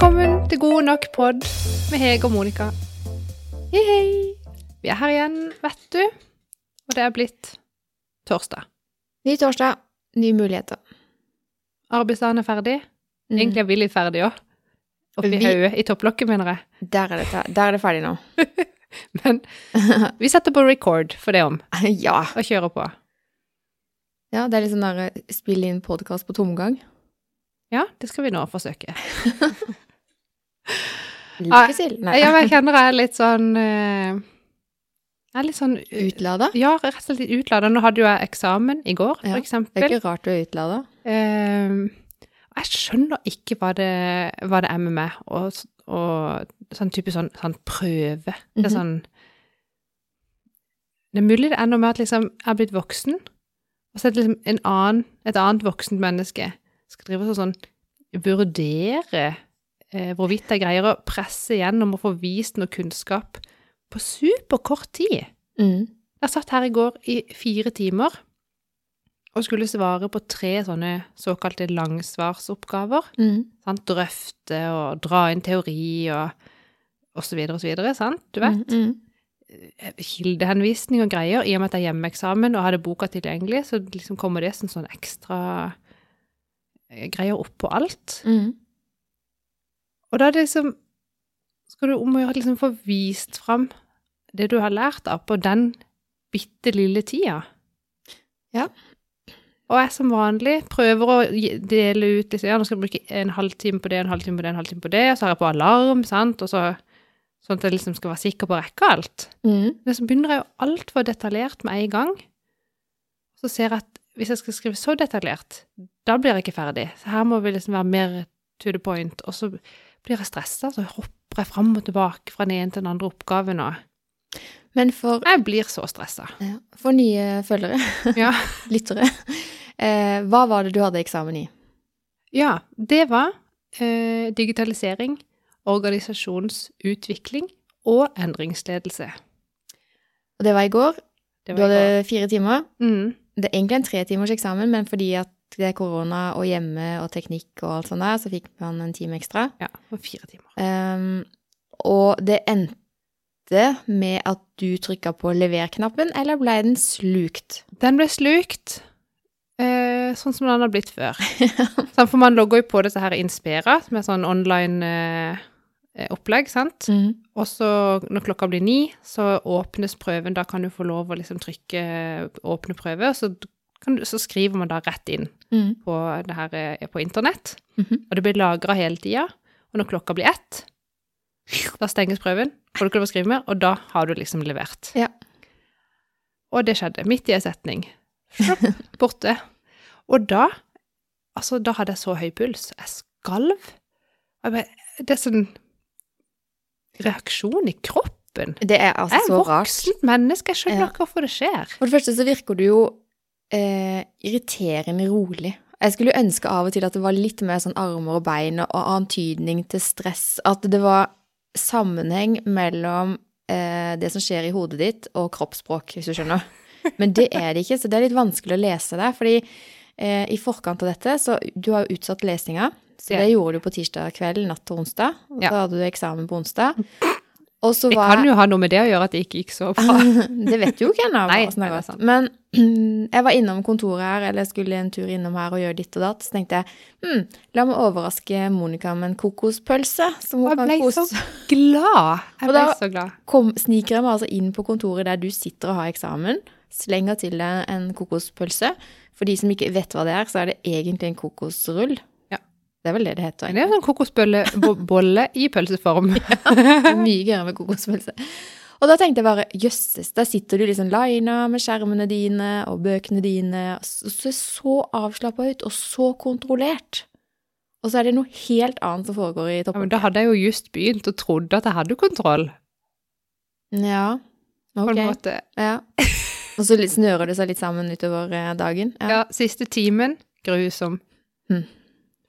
Velkommen til God nok pod med Hege og Monica. Hei, hei. Vi er her igjen, vet du. Og det er blitt torsdag. Ny torsdag, nye muligheter. Arbeidsdagen er ferdig. Mm. Egentlig er vi litt ferdige òg. Oppi Vi- hodet, i topplokket, mener jeg. Der er, det, der er det ferdig nå. Men vi setter på record for det om, ja. og kjører på. ja, det er litt sånn der eh, spille inn podkast på tomgang. Ja, det skal vi nå forsøke. Lykke. Nei. Ja, men jeg kjenner jeg er litt sånn eh, Jeg er litt sånn Utlada? Ja, rett og slett litt utlada. Nå hadde jo jeg eksamen i går, Ja, for Det er ikke rart du er utlada. Uh, jeg skjønner ikke hva det, hva det er med meg, og, og sånn type sånn, sånn prøve. Det er Mhm. sånn Det er mulig det er noe med at liksom jeg har blitt voksen, og så er det liksom en annen, et annet voksent menneske skal drive og sånn vurdere eh, hvorvidt jeg greier å presse gjennom og få vist noe kunnskap på superkort tid. Mm. Jeg satt her i går i fire timer og skulle svare på tre sånne såkalte langsvarsoppgaver. Mm. Sant? Drøfte og dra inn teori og og så videre og så videre, sant? Du vet. Mm. Kildehenvisning og greier. I og med at jeg er hjemmeeksamen og hadde boka tilgjengelig, så liksom kommer det som sånn ekstra eh, greier oppå alt. Mm. Og da er det liksom Skal du om å gjøre liksom få vist fram det du har lært av på den bitte lille tida. Ja. Og jeg som vanlig prøver å dele ut liksom, ja, nå skal jeg bruke en halvtime på det, en halvtime på det, en halvtime på det, og så har jeg på alarm, sant, og så sånn at jeg liksom skal være sikker på å rekke alt. Mm. Men så begynner jeg jo altfor detaljert med en gang. Så ser jeg at hvis jeg skal skrive så detaljert, da blir jeg ikke ferdig. Så her må vi liksom være mer to the point. Og så blir jeg stressa, så hopper jeg fram og tilbake fra den ene til den andre oppgaven. Og Men for, jeg blir så stressa. ja, for nye følgere, Ja. lyttere, eh, hva var det du hadde eksamen i? ja, det var eh, digitalisering, organisasjonsutvikling og endringsledelse. Og det var i går. Det Du var i går. hadde fire timer. Mm. Det er egentlig en tre timers eksamen, men fordi at det korona og hjemme og teknikk og alt sånt der, så fikk man en time ekstra. Ja, for fire timer. Um, og det endte med at du trykka på lever-knappen, eller ble den slukt? Den ble slukt, eh, sånn som den har blitt før. sånn, for man logger jo på dette her Inspira, som er sånn online eh, opplegg, sant? Mm. Og så når klokka blir ni, så åpnes prøven. Da kan du få lov å liksom trykke åpne prøve, og så, du, så skriver man da rett inn Mm. på det her eh, på internett. Mhm. Og det blir lagra hele tida. Og når klokka blir ett, da stenges prøven, får du ikke lov å skrive mer, og da har du liksom levert. Ja. Og det skjedde midt i en setning. Borte. Og da Altså, da hadde jeg så høy puls. Jeg skalv. Jeg bare, det er sånn reaksjon i kroppen. Det er altså så rart. Jeg er voksent menneske, jeg skjønner Ja. ikke hvorfor det skjer. For det første så virker du jo eh, irriterende rolig. Jeg skulle ønske av og til at det var litt mer sånn armer og bein og, antydning til stress. At det var sammenheng mellom eh, det som skjer i hodet ditt og kroppsspråk, hvis du skjønner. Men det er det ikke, så det er litt vanskelig å lese det. Fordi eh, i forkant av dette, så du har jo utsatt lesinga. Så det gjorde du på tirsdag kveld, natt til onsdag. Og så Ja. hadde du eksamen på onsdag. Det kan jo ha noe med det å gjøre at det ikke gikk så bra. det vet jo ikke ennå. Nei, nei, det er. Men jeg var innom kontoret her, eller skulle en tur innom her og gjøre ditt og datt. Så tenkte jeg hm, la meg overraske Monica med en kokospølse. Som hun Jeg kan ble så glad. Jeg ble så glad. Kom, sniker jeg meg altså inn på kontoret der du sitter og har eksamen. Slenger til deg en kokospølse. For de som ikke vet hva det er, så er det egentlig en kokosrull. Ja. Det er vel det det heter. Egentlig. Det er sånn kokosbolle i pølseform. Er mye gøyere med kokospølse. Og da tenkte jeg bare, jøsses, der sitter du liksom lina med skjermene dine og bøkene dine, og ser så avslappa ut og så kontrollert. Og så er det noe helt annet som foregår i Ja, men da hadde jeg jo just begynt og trodde at jeg hadde kontroll, Ja, ok. på en måte. Ja. Og så snører det seg litt sammen utover eh, dagen. Ja, Ja. siste timen, grusom. Hm.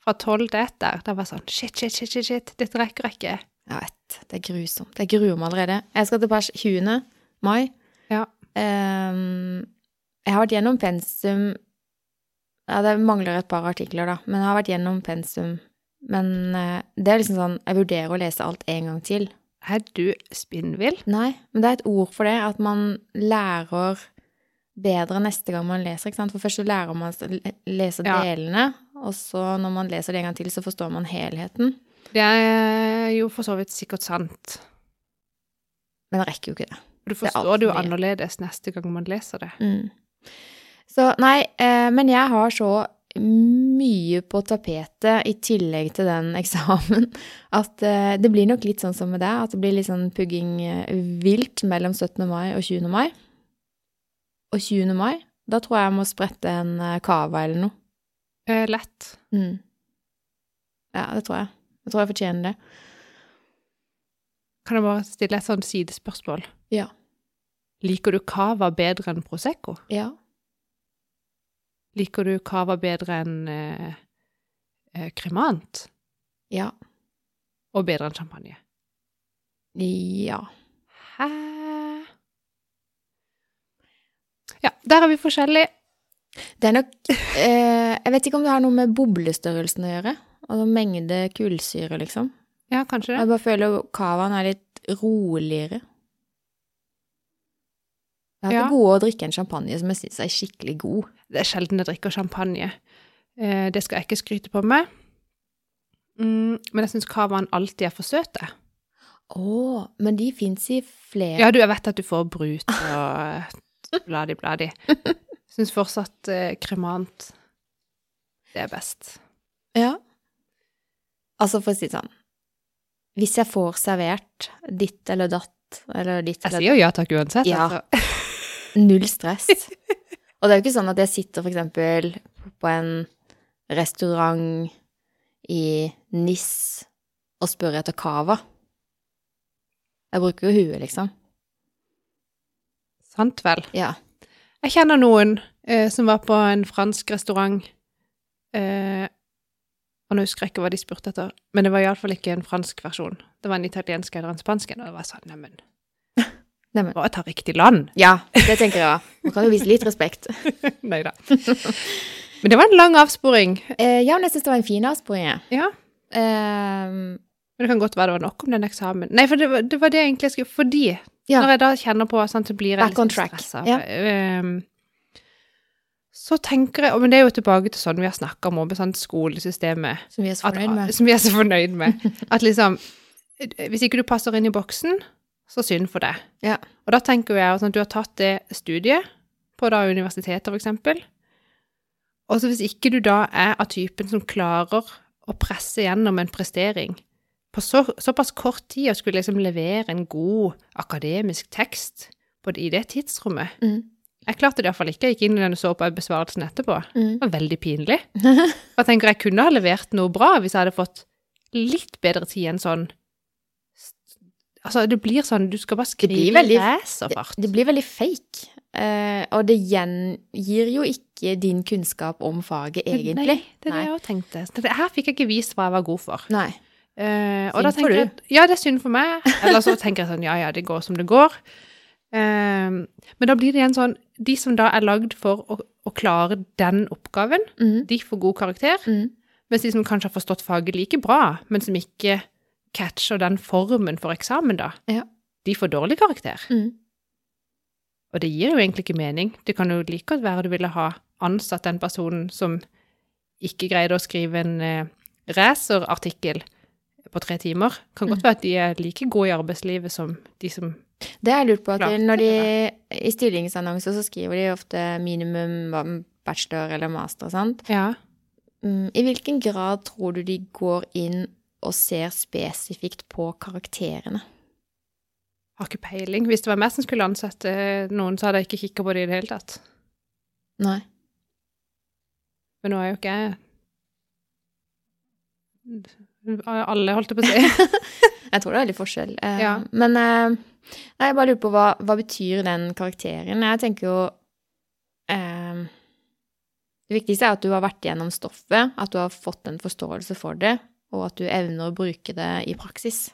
Fra tolv til ett der, det var sånn shit, shit, shit, shit, shit, dette rekker ikke. Jeg vet, det er grusomt. Jeg gruer meg allerede. Jeg skal til pers 20. mai. Ja. Um, jeg har vært gjennom pensum Ja, det mangler et par artikler, da, men jeg har vært gjennom pensum Men uh, det er liksom sånn Jeg vurderer å lese alt en gang til. Er du spinnvill? Nei, men det er et ord for det, at man lærer bedre neste gang man leser, ikke sant. For først så lærer man å lese lese Ja. delene, og så når man leser det en gang til, så forstår man helheten. Det er jo for så vidt sikkert sant. Men jeg rekker jo ikke det. Du forstår det jo annerledes neste gang man leser det. Mm. Så nei, eh, men jeg har så mye på tapetet i tillegg til den eksamen at eh, det blir nok litt sånn som med deg, at det blir litt sånn pugging eh, vilt mellom 17. mai og 20. mai. Og 20. mai, da tror jeg jeg må sprette en kava cava eller noe. Eh, lett. Mm. Ja, det tror jeg. Jeg tror jeg fortjener det. Kan jeg bare stille et sånt sidespørsmål? Ja. Liker du cava bedre enn prosecco? Ja. Liker du cava bedre enn eh, eh. Ja. Og bedre enn champagne? Ja. Hæ? Ja, der er vi forskjellige. Det er nok eh, Jeg vet ikke om det har noe med boblestørrelsen å gjøre. Altså mengde kullsyre, liksom. Ja, kanskje det. Jeg bare føler cavaen er litt roligere. Jeg har Ja. til gode å drikke en champagne som jeg syns er skikkelig god. Det er sjelden jeg drikker champagne. Eh, det skal jeg ikke skryte på meg. Mm, men jeg syns cavaen alltid er for søte. Å, men de fins i flere Ja, du, jeg vet at du får brut og bladi-bladi. Syns fortsatt eh, kremant det er best. Ja. Altså, for å si det sånn Hvis jeg får servert ditt eller datt eller ditt eller Jeg sier jo ja takk uansett. Ja. Altså. Null stress. Og det er jo ikke sånn at jeg sitter for eksempel på en restaurant i NIS og spør etter cava. Jeg bruker jo huet, liksom. Sant vel. Ja. Jeg kjenner noen eh, som var på en fransk restaurant eh, Og nå husker jeg ikke hva de spurte etter, men det var iallfall ikke en fransk versjon. Det var en italiensk eller en spansk en, og det var sånn Neimen, Neimen. bare ta riktig land. Ja, det tenker jeg. Man kan jo vise litt respekt. Nei da. Men det var en lang avsporing. Eh, ja, men jeg syns det var en fin avsporing, jeg. Ja. Eh, Men det kan godt være det var nok om den eksamen. Nei, for det var det, var det jeg egentlig skulle Fordi Ja. når jeg da kjenner på sånn, så blir jeg Back litt stressa. Ja. Um, så tenker jeg, Men det er jo tilbake til sånn vi har snakka om, mobbe, sånn skolesystemet som vi er så at, fornøyd med. Som vi er så fornøyd med. At liksom Hvis ikke du passer inn i boksen, så synd for deg. Ja. Og da tenker jeg sånn at du har tatt det studiet på da universitetet, eksempel. Og så hvis ikke du da er av typen som klarer å presse gjennom en prestering på så, såpass kort tid og skulle liksom levere en god akademisk tekst på, det- i det tidsrommet Mm. Jeg klarte det iallfall ikke. Jeg gikk inn i den og så på besvarelsen etterpå. Mm. Det var veldig pinlig. Og jeg tenker jeg kunne ha levert noe bra hvis jeg hadde fått litt bedre tid enn sånn Altså, det blir sånn Du skal bare Det skrive veldig- racerfart. Det blir veldig fake. Uh, og det gjengir jo ikke din kunnskap om faget, egentlig. Nei, det er det Nei. jeg òg tenkte. Her fikk jeg ikke vist hva jeg var god for. Nei. Eh, og da tenker jeg at, Ja, det er synd for meg. Eller så tenker jeg sånn ja, ja, det går som det går. Eh, men da blir det igjen sånn De som da er lagd for å, å klare den oppgaven, Mm. de får god karakter. Mm. Mens de som kanskje har forstått faget like bra, men som ikke catcher den formen for eksamen, da, Ja. de får dårlig karakter. Mm. Og det gir jo egentlig ikke mening. Det kan jo like godt være du ville ha ansatt den personen som ikke greide å skrive en eh, racerartikkel på tre timer. Kan godt Mm. være at de er like gode i arbeidslivet som de som Det har jeg lurt på, at når de i stillingsannonser så skriver de ofte minimum bachelor eller master, sant? Ja. Mm, I hvilken grad tror du de går inn og ser spesifikt på karakterene? Har ikke peiling. Hvis det var meg som skulle ansette noen, så hadde jeg ikke kikka på det i det hele tatt. Nei. Men nå er jo ikke jeg Alle, holdt jeg på å si. Jeg tror det er litt forskjell. Eh, Ja. Men eh, nei, jeg bare lurer på hva, hva betyr den karakteren? Jeg tenker jo eh, Det viktigste er at du har vært gjennom stoffet, at du har fått en forståelse for det, og at du evner å bruke det i praksis.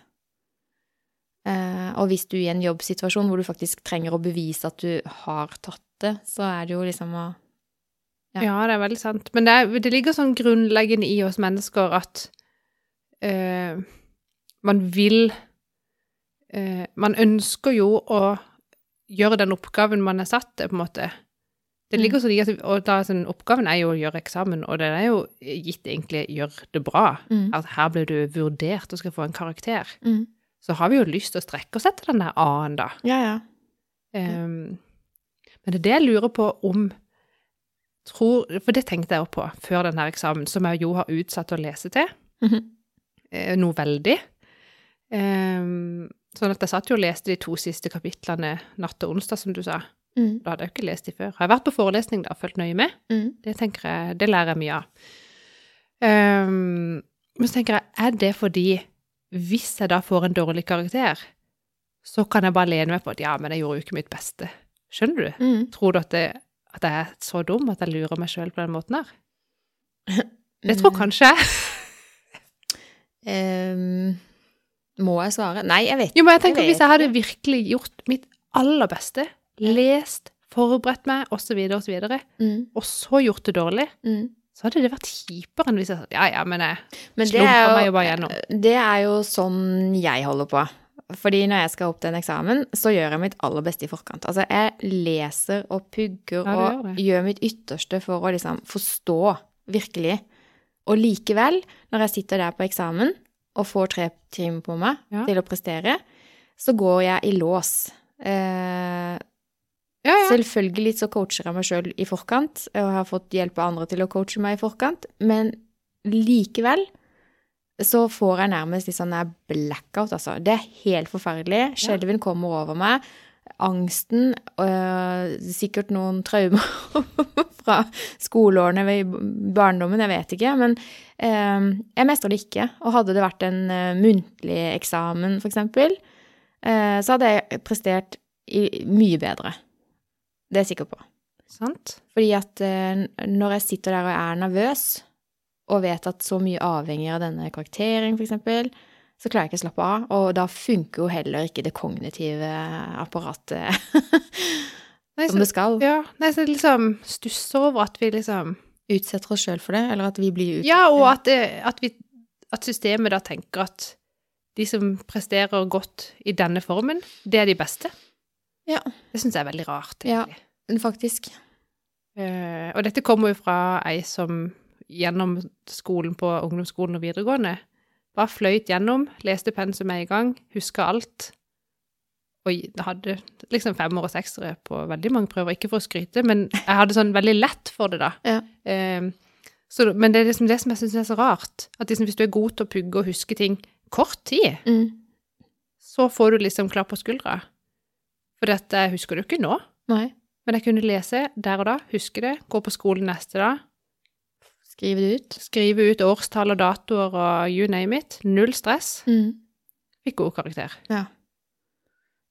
Eh, og hvis du i en jobbsituasjon hvor du faktisk trenger å bevise at du har tatt det, så er det jo liksom å Ja. Ja, det er veldig sant. Men det, er, det ligger sånn grunnleggende i oss mennesker at eh, man vil eh, Man ønsker jo å gjøre den oppgaven man er satt til, på en måte. Det ligger så i og da, sånn, Oppgaven er jo å gjøre eksamen, og den er jo gitt egentlig gjør det bra. Mm. At her blir du vurdert og skal få en karakter. Mm. Så har vi jo lyst til å strekke oss etter den der A-en, da. Ja, ja. Um, men det er det jeg lurer på om tror, For det tenkte jeg også på før denne eksamen, som jeg jo har utsatt å lese til. Mhm. eh, Noe veldig. Um, sånn at jeg satt jo og leste de to siste kapitlene natt og onsdag, som du sa. Mm. Da hadde jeg jo ikke lest de før. Har jeg vært på forelesning da, fulgt nøye med? Mm. Det jeg, det lærer jeg mye av. Um, men så tenker jeg, er det fordi hvis jeg da får en dårlig karakter, så kan jeg bare lene meg på at ja, men jeg gjorde jo ikke mitt beste. Skjønner du? Mm. Tror du at, det, at jeg er så dum at jeg lurer meg sjøl på den måten her? Det tror kanskje jeg. Ehm, må jeg svare? Nei, jeg vet Jo, men jeg tenker Jeg hvis jeg hadde virkelig gjort mitt aller beste, lest, forberedt meg, osv., osv., Mm. og så gjort det dårlig, Mm. så hadde det vært kjipere enn hvis jeg sa ja, ja, men jeg Men slumper er, meg jo, jo bare gjennom. det er jo sånn jeg holder på. Fordi når jeg skal opp til en eksamen, så gjør jeg mitt aller beste i forkant. Altså, jeg leser og pugger Ja, og gjør gjør mitt ytterste for å liksom forstå virkelig. Og likevel, når jeg sitter der på eksamen og får tre timer på meg Ja. til å prestere, så går jeg i lås. Eh, Ja, ja. Selvfølgelig så coacher jeg meg sjøl i forkant, og har fått hjelp av andre til å coache meg i forkant, men likevel så får jeg nærmest litt sånn blackout, altså. Det er helt forferdelig. Skjelven kommer over meg. Angsten, og sikkert noen traumer fra skoleårene i barndommen, jeg vet ikke. Men øh, jeg mestra det ikke. Og hadde det vært en øh, muntlig eksamen, eksempel, øh, så hadde jeg prestert mye bedre. Det er jeg sikker på. Sant? Fordi at eh, når jeg sitter der og er nervøs, og vet at så mye avhenger av denne karakteren, eksempel, så klarer jeg ikke å slappe av, og da funker jo heller ikke det kognitive apparatet Nei, som det skal. ja, nei, så liksom stusser over at vi liksom Utsetter oss sjøl for det, eller at vi blir utsatt. Ja, og at, at, vi, at systemet da tenker at de som presterer godt i denne formen, det er de beste. Ja. Det syns jeg er veldig rart, egentlig. Ja. Faktisk. Uh, og dette kommer jo fra ei som gjennom skolen på ungdomsskolen og videregående bare fløyt gjennom, leste pensum med en gang, huska alt. Og hadde liksom femmer og seksere på veldig mange prøver. Ikke for å skryte, men jeg hadde sånn veldig lett for det, da. Ja. Um, så, men det er liksom det som jeg syns er så rart. At liksom, hvis du er god til å pugge og huske ting kort tid, Mm. så får du liksom klapp på skuldra. For dette husker du ikke nå. Nei. Men jeg kunne lese der og da, huske det, gå på skolen neste dag, Skriv det ut. skrive ut årstall og datoer og you name it. Null stress. Mm. Fikk god karakter. Ja.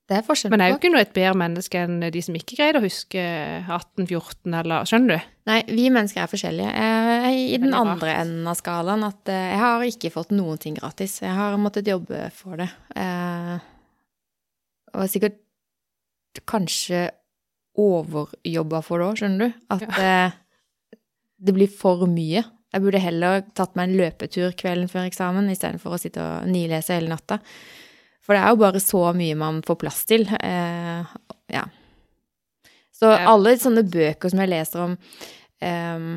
Det er forskjell Men jeg er jo ikke noe et bedre menneske enn de som ikke greide å huske 1814, eller Skjønner du? Nei, vi mennesker er forskjellige. Jeg er i den andre enden av skalaen at eh, jeg har ikke fått noen ting gratis. Jeg har måttet jobbe for det. Eh, og sikkert kanskje overjobba for det òg, skjønner du. At eh, det blir for mye. Jeg burde heller tatt meg en løpetur kvelden før eksamen istedenfor å sitte og nilese hele natta. For det er jo bare så mye man får plass til. Eh, ja. Så alle sånne bøker som jeg leser om eh,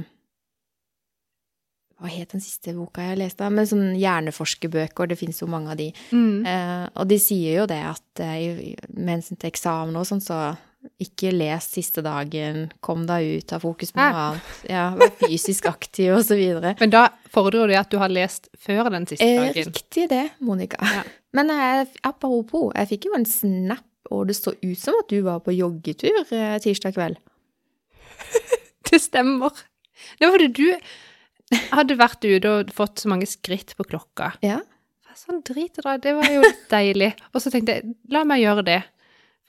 Hva het den siste boka jeg leste? Men sånne hjerneforskerbøker, det finnes jo mange av de. Mm. Eh, og de sier jo det at eh, med hensyn til eksamen og sånn, så ikke les siste dagen, kom deg ut, ha fokus på noe annet. Ja, vær fysisk aktiv videre. Men da fordrer det at du har lest før den siste Eh, dagen. riktig det, Monica. Ja. Men eh, apropos, jeg fikk jo en snap, og det så ut som at du var på joggetur eh, tirsdag kveld. Det stemmer. Det var fordi du hadde vært ute og fått så mange skritt på klokka. Ja. Sånn drit i det, det var jo deilig. Og så tenkte jeg, la meg gjøre det.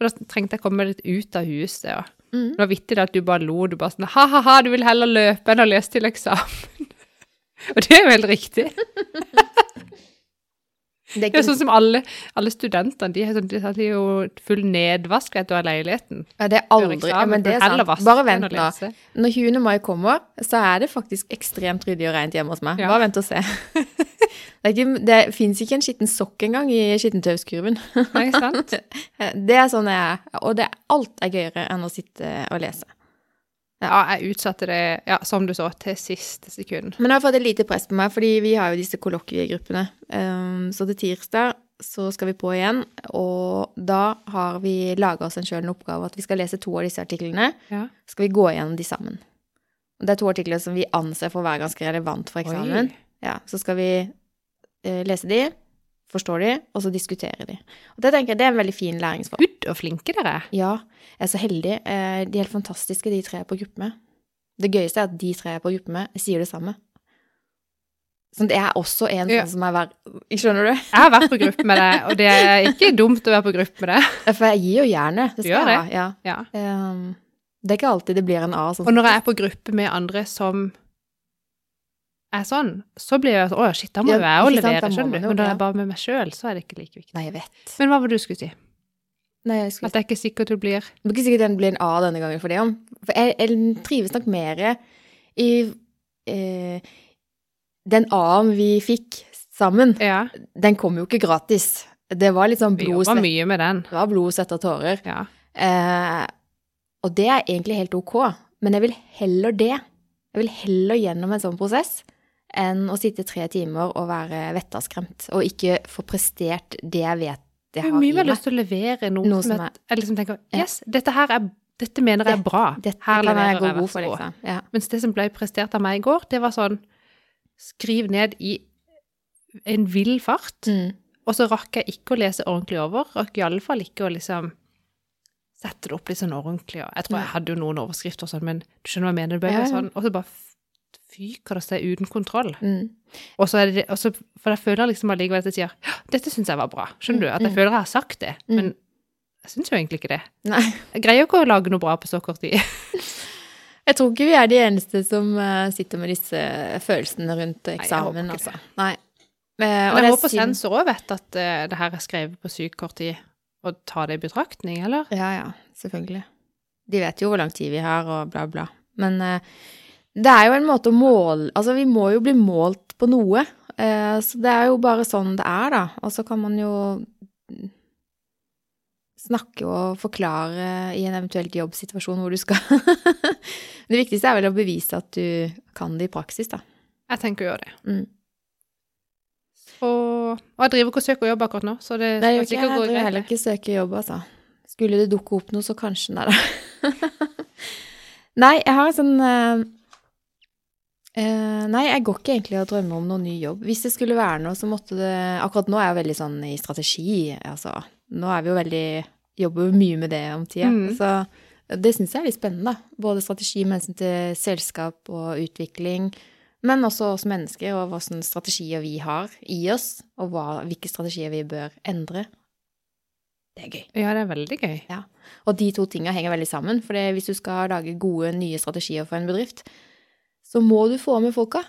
For da trengte jeg komme litt ut av huset. Ja. Mm. det var vittig at du bare lo. Du bare sånn ha-ha-ha, du vil heller løpe enn å lese til eksamen. og det er jo helt riktig. Det er ikke, sånn som alle, alle studentene, de sånn, de har jo full nedvask du, av leiligheten. ja, det er aldri ja, men det er sant. Bare vent da. nå. Når 20. mai kommer, så er det faktisk ekstremt ryddig og rent hjemme hos meg. Ja. Bare vent og se. Det, ikke, det fins ikke en skitten sokk engang i skittentøyskurven. Nei, sant? Det er sånn jeg er. Og det, alt er gøyere enn å sitte og lese. Ja, jeg utsatte det, ja, som du så, til siste sekund. Men jeg har fått et lite press på meg, fordi vi har jo disse kollokviegruppene. Um, så til tirsdag så skal vi på igjen, og da har vi laga oss en sjøl en oppgave at vi skal lese to av disse artiklene. Ja. Skal vi gå gjennom de sammen. Og det er to artikler som vi anser for å være ganske relevant for eksamen. Ja, så skal vi uh, lese de, forstå de, og så diskuterer de. Og det tenker jeg det er en veldig fin læringsform. Gud, og flinke dere er. Ja, jeg er så heldig. Eh, de er helt fantastiske, de tre jeg er på gruppe med. Det gøyeste er at de tre jeg er på gruppe med, sier det samme. Sånn, det er også en Ja. sånn som er verre Skjønner du? Jeg har vært på gruppe med deg, og det er ikke dumt å være på gruppe med deg. For jeg gir jo jernet. Det Du skal gjør jeg ha. Ja. Ja. Um, det er ikke alltid det blir en A. Sånn. Og når jeg er på gruppe med andre som er sånn, så blir jeg sånn Å ja, shit, da må Ja, jeg òg levere, skjønner du. Men når er jeg er bare med meg sjøl, så er det ikke like viktig. Nei, jeg vet. Men hva var det du skulle si? Nei, jeg skulle At det er ikke sikkert du blir Det er ikke sikkert den blir en A denne gangen for det. om. For jeg, jeg trives nok mer i eh, Den A-en vi fikk sammen. Ja, Den kom jo ikke gratis. Det var litt sånn blod, svette, mye med den. det var blod, svette og tårer. Ja. Eh, og det er egentlig helt ok, men jeg vil heller det. Jeg vil heller gjennom en sånn prosess enn å sitte tre timer og være vettaskremt og ikke få prestert det jeg vet jeg Jeg har meg. mye i mer lyst til å levere noe, Noe som som er, jeg liksom tenker Ja. Yes, dette her er Dette mener jeg er bra. Dette her kan jeg gå jeg, god for, liksom. Ja. Mens det som ble prestert av meg i går, det var sånn Skriv ned i en vill fart, Mm. og så rakk jeg ikke å lese ordentlig over. Rakk iallfall ikke å liksom sette det opp litt sånn ordentlig. Jeg tror jeg hadde jo noen overskrifter og sånn, men du skjønner hva jeg mener? Det ble Ja, ja. sånn, og så bare fyker det seg uten kontroll. Mm. Og så er det, og så, for jeg føler liksom allikevel at jeg sier ja, dette syns jeg var bra. Skjønner du? At jeg Mm. føler jeg har sagt det. Mm. Men jeg syns jo egentlig ikke det. Nei. Jeg greier jo ikke å lage noe bra på så kort tid. Jeg tror ikke vi er de eneste som eh, sitter med disse følelsene rundt eksamen, Nei, altså. Nei. Eh, Men og jeg er håper sensor òg vet at uh, det her er skrevet på sykt kort tid, og tar det i betraktning, eller? Ja, ja, selvfølgelig. De vet jo hvor lang tid vi har, og bla, bla. Men eh, det er jo en måte å måle Altså, vi må jo bli målt på noe. Eh, så det er jo bare sånn det er, da. Og så kan man jo snakke og forklare i en eventuelt jobbsituasjon hvor du skal Det viktigste er vel å bevise at du kan det i praksis, da. Jeg tenker å gjøre det. Mm. Og, og jeg driver ikke og søker jobb akkurat nå, så det Nei, skal jeg sikkert gå driver heller ikke ikke søke jobb, altså. Skulle det dukke opp noe, så kanskje Nei da. nei, jeg har en sånn eh, Nei, jeg går ikke egentlig og drømmer om noen ny jobb. Hvis det skulle være noe, så måtte det Akkurat nå er jeg veldig sånn i strategi, altså. Nå er vi jo veldig Jobber mye med det om tida. Mm. Så det syns jeg er litt spennende, da. Både strategi med hensyn til selskap og utvikling. Men også oss mennesker, og hva slags strategier vi har i oss, og hva, hvilke strategier vi bør endre. Det er gøy. Ja, det er veldig gøy. Og de to tinga henger veldig sammen. For hvis du skal lage gode, nye strategier for en bedrift, så må du få med folka.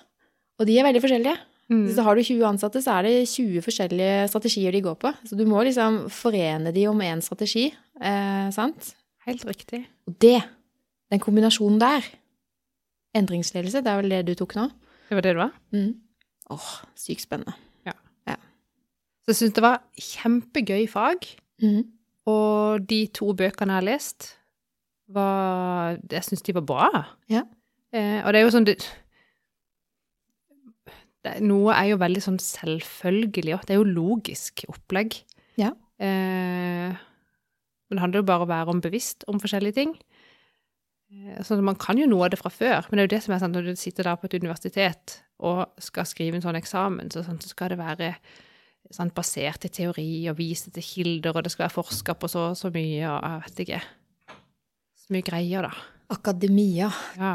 Og de er veldig forskjellige. Mm. Så har du 20 ansatte, så er det 20 forskjellige strategier de går på. Så du må liksom forene de om én strategi. Eh, sant? Helt riktig. Og det, den kombinasjonen der Endringsledelse, det er vel det du tok nå? Det var det det var. Mm. Åh, sykt spennende. Så jeg syns det var kjempegøy fag. Mm. Og de to bøkene jeg har lest, var Jeg syns de var bra. Ja. Eh, og det er jo sånn det, det, Noe er jo veldig sånn selvfølgelig, òg. det er jo logisk opplegg. Ja. Eh, men det handler jo bare om å være om bevisst om forskjellige ting. Eh, at man kan jo noe av det fra før, men det er jo det som er sånn når du sitter der på et universitet og skal skrive en sånn eksamen, så, sånn, så skal det være sånn, basert i teori og vise til kilder, og det skal være forska på så og så mye, og jeg vet ikke. Så mye greier, da. Akademia. Ja.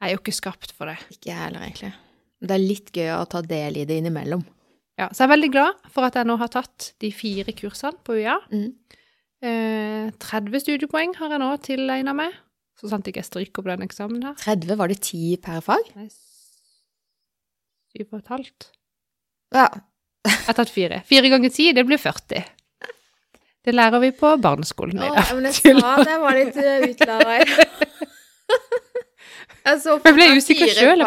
Jeg er jo ikke skapt for det. Ikke jeg heller, egentlig. Det er litt gøy å ta del i det innimellom. Ja, så jeg er veldig glad for at jeg nå har tatt de fire kursene på UiA. Mm. Eh, 30 studiepoeng har jeg nå tilegna meg, så sant ikke jeg stryker på den eksamen her. 30, var det 10 per fag? Nei, syv og et halvt. Ja. Jeg har tatt fire. Fire ganger ti, det blir 40. Det lærer vi på barneskolen. i dag. men jeg sa det var litt uh, utlæra. jeg så Jeg ble usikker sjøl.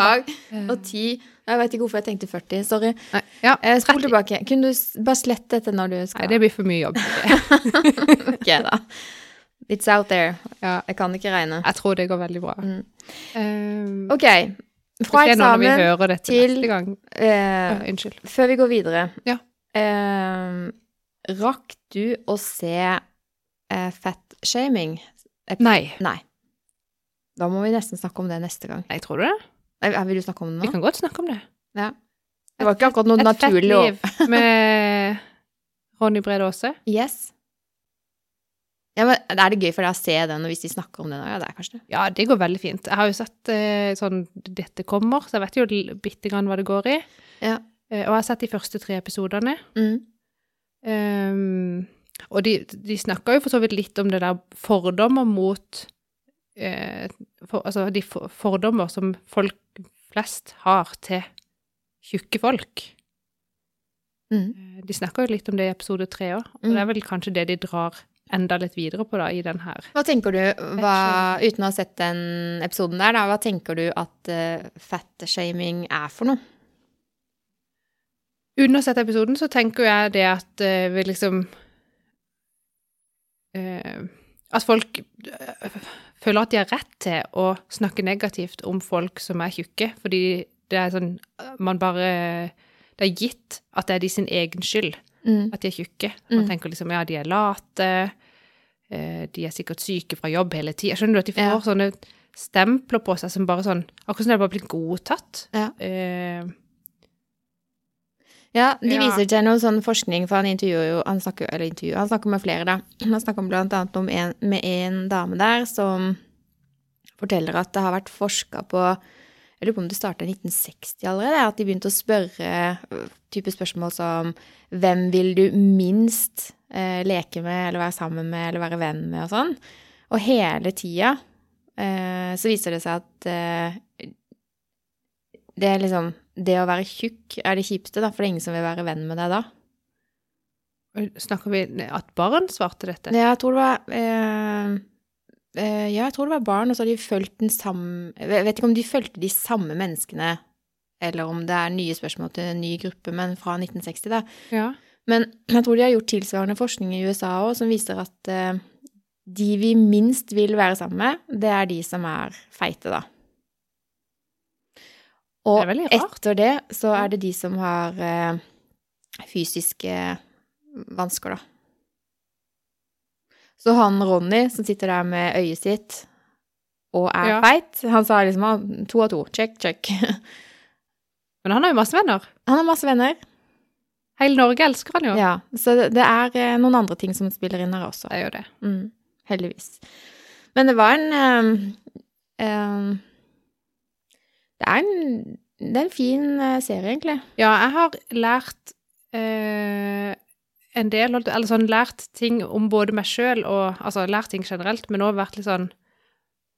og ti, Jeg vet ikke hvorfor jeg tenkte 40. Sorry. Nei, ja, Eh, Spol tilbake. Kunne du bare slette dette når du skal Nei, det blir for mye jobb. Ok, da. It's out there. Ja, Jeg kan ikke regne. jeg tror det går veldig bra. Mm. Um, Ok. Fra eksamen til- eh, unnskyld. Før vi går videre Ja. uh, Rakk du å se uh, fat-shaming? Nei. Nei. Da må vi nesten snakke om det neste gang. Nei, tror du det? jeg Vil du snakke om det nå? Vi kan godt snakke om det. Ja. Det var ikke akkurat noe Et naturlig fett liv med Ronny Brede Aase. Yes. Ja, men Er det gøy for deg å se den, og hvis de snakker om den? Ja, det er kanskje det. Ja, det går veldig fint. Jeg har jo sett eh, sånn Dette kommer, så jeg vet jo bitte grann hva det går i. Ja. Eh, og jeg har sett de første tre episodene. Mm. Um, og de, de snakker jo for så vidt litt om det der fordommer mot eh, for, Altså de for, fordommer som folk flest har til tjukke folk. Mm. Eh, De snakker jo litt om det i episode tre òg, og Mm. det er vel kanskje det de drar enda litt videre på da, i den her. Hva tenker du, hva, uten å ha sett den episoden der, da, hva tenker du at uh, fat-shaming er for noe? Uten å ha sett episoden, så tenker jeg det at uh, vi liksom uh, At folk eh, føler at de har rett til å snakke negativt om folk som er tjukke, fordi det er sånn Man bare Det er gitt at det er de sin egen skyld Mm. at de er tjukke. Man Mm. tenker liksom ja, de er late, eh, de er sikkert syke fra jobb hele tida. Skjønner du at de får Ja. sånne stempler på seg som bare sånn Akkurat som det er bare blir godtatt. Ja. Eh, Ja, de viser til noe sånn forskning, for han intervjuer jo Han snakker, eller intervjuer, han snakker med flere, da. Han snakker blant annet om en, med en dame der som forteller at det har vært forska på Jeg lurer på om det starta i 1960 allerede, at de begynte å spørre øh, type spørsmål som Hvem vil du minst eh, leke med, eller være sammen med, eller være venn med, og sånn. Og hele tida eh, så viser det seg at eh, det er liksom Det å være tjukk er det kjipeste, da, for det er ingen som vil være venn med deg da. snakker vi at barn svarte dette? Jeg tror det var eh, eh, Ja, jeg tror det var barn, og så har de fulgt den samme Jeg vet ikke om de fulgte de samme menneskene, eller om det er nye spørsmål til en ny gruppe, men fra 1960, da. Ja. Men jeg tror de har gjort tilsvarende forskning i USA òg, som viser at eh, de vi minst vil være sammen med, det er de som er feite, da. Og Det er etter det så er det de som har eh, fysiske vansker, da. Så han Ronny som sitter der med øyet sitt og er Ja. feit, han sa liksom ah, to av to, check, check. Men han har jo masse venner. Han har masse venner. Hele Norge elsker han jo. Ja, så det, er eh, noen andre ting som spiller inn her også. Det er jo det. Mm, heldigvis. Men det var en ehm, ehm, Det er en, det er en fin eh, serie, egentlig. Ja, jeg har lært eh, en del, eller sånn lært ting om både meg sjøl og Altså lært ting generelt, men òg vært litt sånn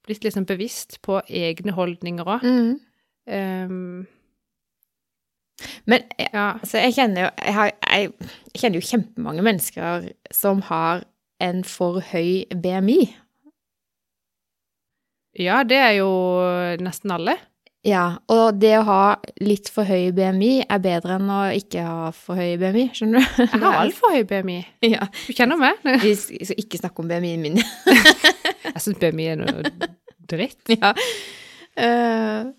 Blitt litt sånn bevisst på egne holdninger òg. Mm. Men eh, ja. altså, jeg kjenner jo jeg, har, jeg, jeg kjenner jo kjempemange mennesker som har en for høy BMI. ja, det er jo nesten alle. Ja, og det å ha litt for høy BMI er bedre enn å ikke ha for høy BMI, skjønner du? Jeg har altfor høy BMI. Ja. Du kjenner meg? Vi skal ikke snakke om BMI-en min. Jeg syns BMI er noe dritt. ja. Uh,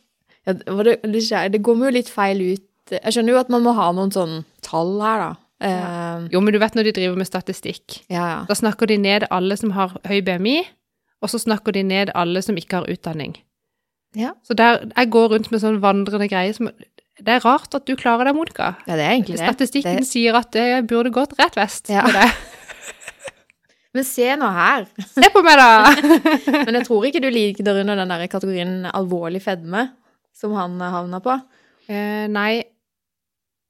ja, det, det, det, skjer- det går meg jo litt feil ut. Jeg skjønner jo at man må ha noen sånne tall her, da. Eh, Jo, men du vet når de driver med statistikk. ja, ja. Da snakker de ned alle som har høy BMI, og så snakker de ned alle som ikke har utdanning. Ja. Så der, jeg går rundt med sånn vandrende greie som Det er rart at du klarer deg, Monica. Ja, det er egentlig det. Statistikken det. sier at det burde gått rett vest Ja. med deg. Men se nå her. Se på meg, da! Men jeg tror ikke du liker under den der kategorien alvorlig fedme, som han havna på. Eh, nei,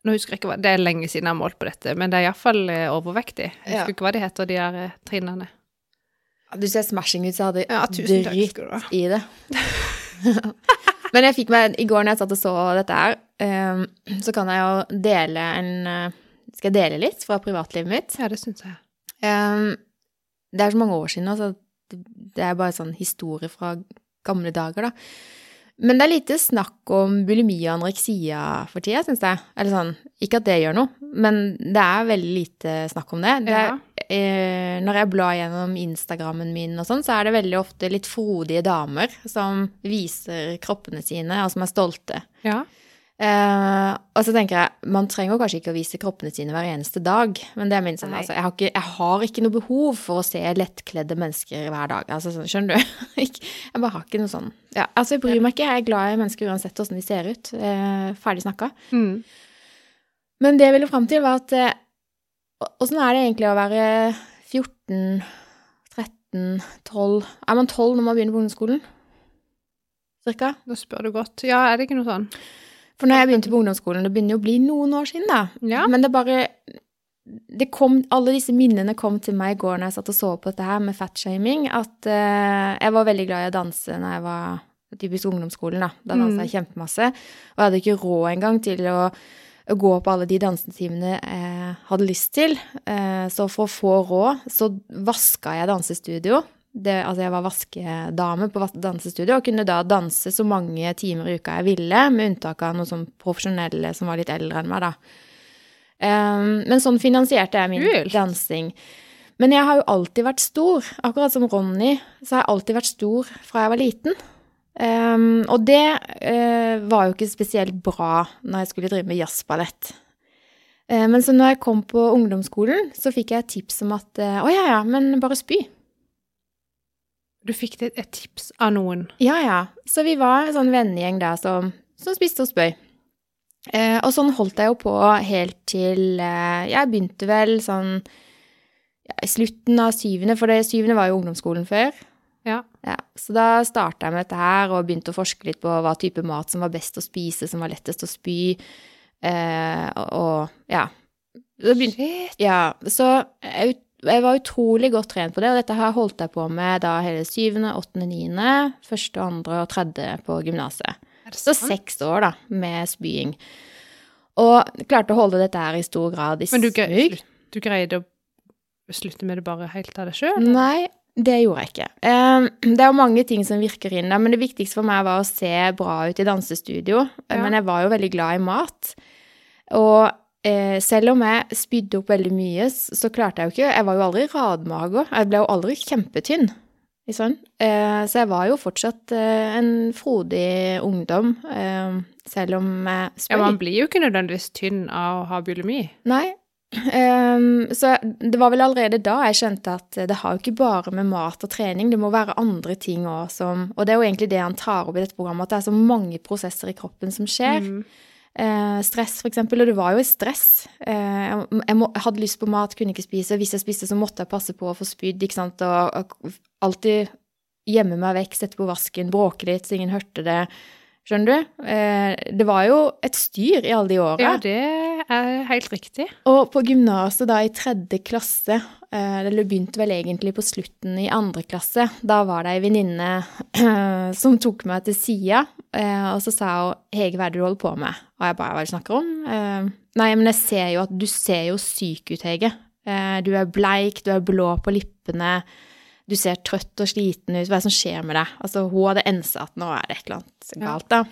nå husker jeg ikke hva Det er lenge siden jeg har målt på dette, men det er iallfall eh, overvektig. Jeg Ja. husker ikke hva de heter, de der eh, trinnene. Du ser smashing ut, så jeg hadde ja, dritt i det. Men jeg fikk meg, i går når jeg satt og så dette her, eh, så kan jeg jo dele en eh, Skal jeg dele litt fra privatlivet mitt? Ja, det syns jeg. Um, det er så mange år siden nå, så det det er bare sånn historie fra gamle dager, da. Men det er lite snakk om bulimi og anoreksia for tida, syns jeg. Eller sånn, ikke at det gjør noe, men det er veldig lite snakk om det. det ja. eh, når jeg blar gjennom Instagrammen min og sånn, så er det veldig ofte litt frodige damer som viser kroppene sine, og som er stolte. Ja. Eh, og så tenker jeg, man trenger kanskje ikke å vise kroppene sine hver eneste dag, men det er min sånn, altså, jeg har, ikke, jeg har ikke noe behov for å se lettkledde mennesker hver dag. Altså, sånn, skjønner du? Jeg bare har ikke noe sånn ja, Altså, jeg bryr meg ikke. Jeg er glad i mennesker uansett åssen de ser ut. Eh, ferdig snakka. Mm. Men det jeg ville fram til, var at eh, Åssen er det egentlig å være 14, 13, 12 Er man 12 når man begynner på ungdomsskolen? Cirka? Da spør du godt. Ja, er det ikke noe sånn? For når jeg begynte på ungdomsskolen, det begynner jo å bli noen år siden, da. Ja. Men det bare det kom, Alle disse minnene kom til meg i går når jeg satt og så på dette her med fatshaming, at uh, jeg var veldig glad i å danse når jeg var typisk ungdomsskolen, da. Da dansa Mm. jeg kjempemasse. Og jeg hadde ikke råd engang til å gå på alle de dansetimene jeg hadde lyst til. Eh, så for å få råd, så vaska jeg dansestudio. Det, altså jeg var vaskedame på dansestudio og kunne da danse så mange timer i uka jeg ville, med unntak av noen sånn profesjonelle som var litt eldre enn meg, da. Um, men sånn finansierte jeg min Kult. dansing. Men jeg har jo alltid vært stor. Akkurat som Ronny, så har jeg alltid vært stor fra jeg var liten. Um, og det uh, var jo ikke spesielt bra når jeg skulle drive med jazzballett. Uh, men så når jeg kom på ungdomsskolen, så fikk jeg et tips om at eh, å ja, ja, men bare spy. Du fikk et tips av noen. Ja, ja. Så vi var en sånn vennegjeng der som, som spiste og spøy. Eh, og sånn holdt jeg jo på helt til eh, Jeg begynte vel sånn ja, i slutten av syvende, for det syvende var jo ungdomsskolen før. Ja. Ja, så da starta jeg med dette her og begynte å forske litt på hva type mat som var best å spise, som var lettest å spy. Eh, og, og ja. Så begynte, Shit. ja, så jeg, jeg var utrolig godt trent på det, og dette her holdt jeg på med da hele syvende, åttende, niende, første, andre og tredje på gymnaset. Så seks år, da, med spying. Og klarte å holde dette her i stor grad i Men du, du greide å slutte med det bare helt av deg sjøl? Nei, det gjorde jeg ikke. Det er jo mange ting som virker inn der, men det viktigste for meg var å se bra ut i dansestudio. Ja. Men jeg var jo veldig glad i mat. Og eh, selv om jeg spydde opp veldig mye, så klarte jeg jo ikke Jeg var jo aldri radmager. Jeg ble jo aldri kjempetynn. Sånn. Så jeg var jo fortsatt eh, en frodig ungdom, selv om jeg Ja, man blir jo ikke nødvendigvis tynn av å ha bulimi. Nei. Ehm, så det var vel allerede da jeg skjønte at det har jo ikke bare med mat og trening, det må være andre ting òg som Og det er jo egentlig det han tar opp i dette programmet, at det er så mange prosesser i kroppen som skjer. Mm. Uh, stress, eksempel, og det var jo stress. Uh, jeg, jeg, må, jeg hadde lyst på mat, kunne ikke spise. Hvis jeg spiste, så måtte jeg passe på å få spydd, ikke sant, og, og alltid gjemme meg vekk, sette på vasken, bråke litt så ingen hørte det. Skjønner du? Eh, det var jo et styr i alle de åra. Ja, det er helt riktig. Og på gymnaset da i tredje klasse, eh, eller begynte vel egentlig på slutten i andre klasse, da var det ei venninne som tok meg til sida, eh, og så sa hun 'Hege, hva er det du holder på med?' Og jeg bare 'Hva er det du snakker om?' Eh, Nei, men jeg ser jo at du ser jo syk ut, Hege. Eh, Du er bleik, du er blå på lippene, du ser trøtt og sliten ut, hva er det som skjer med deg? Altså, hun hadde ensa at nå er det et eller annet galt, da.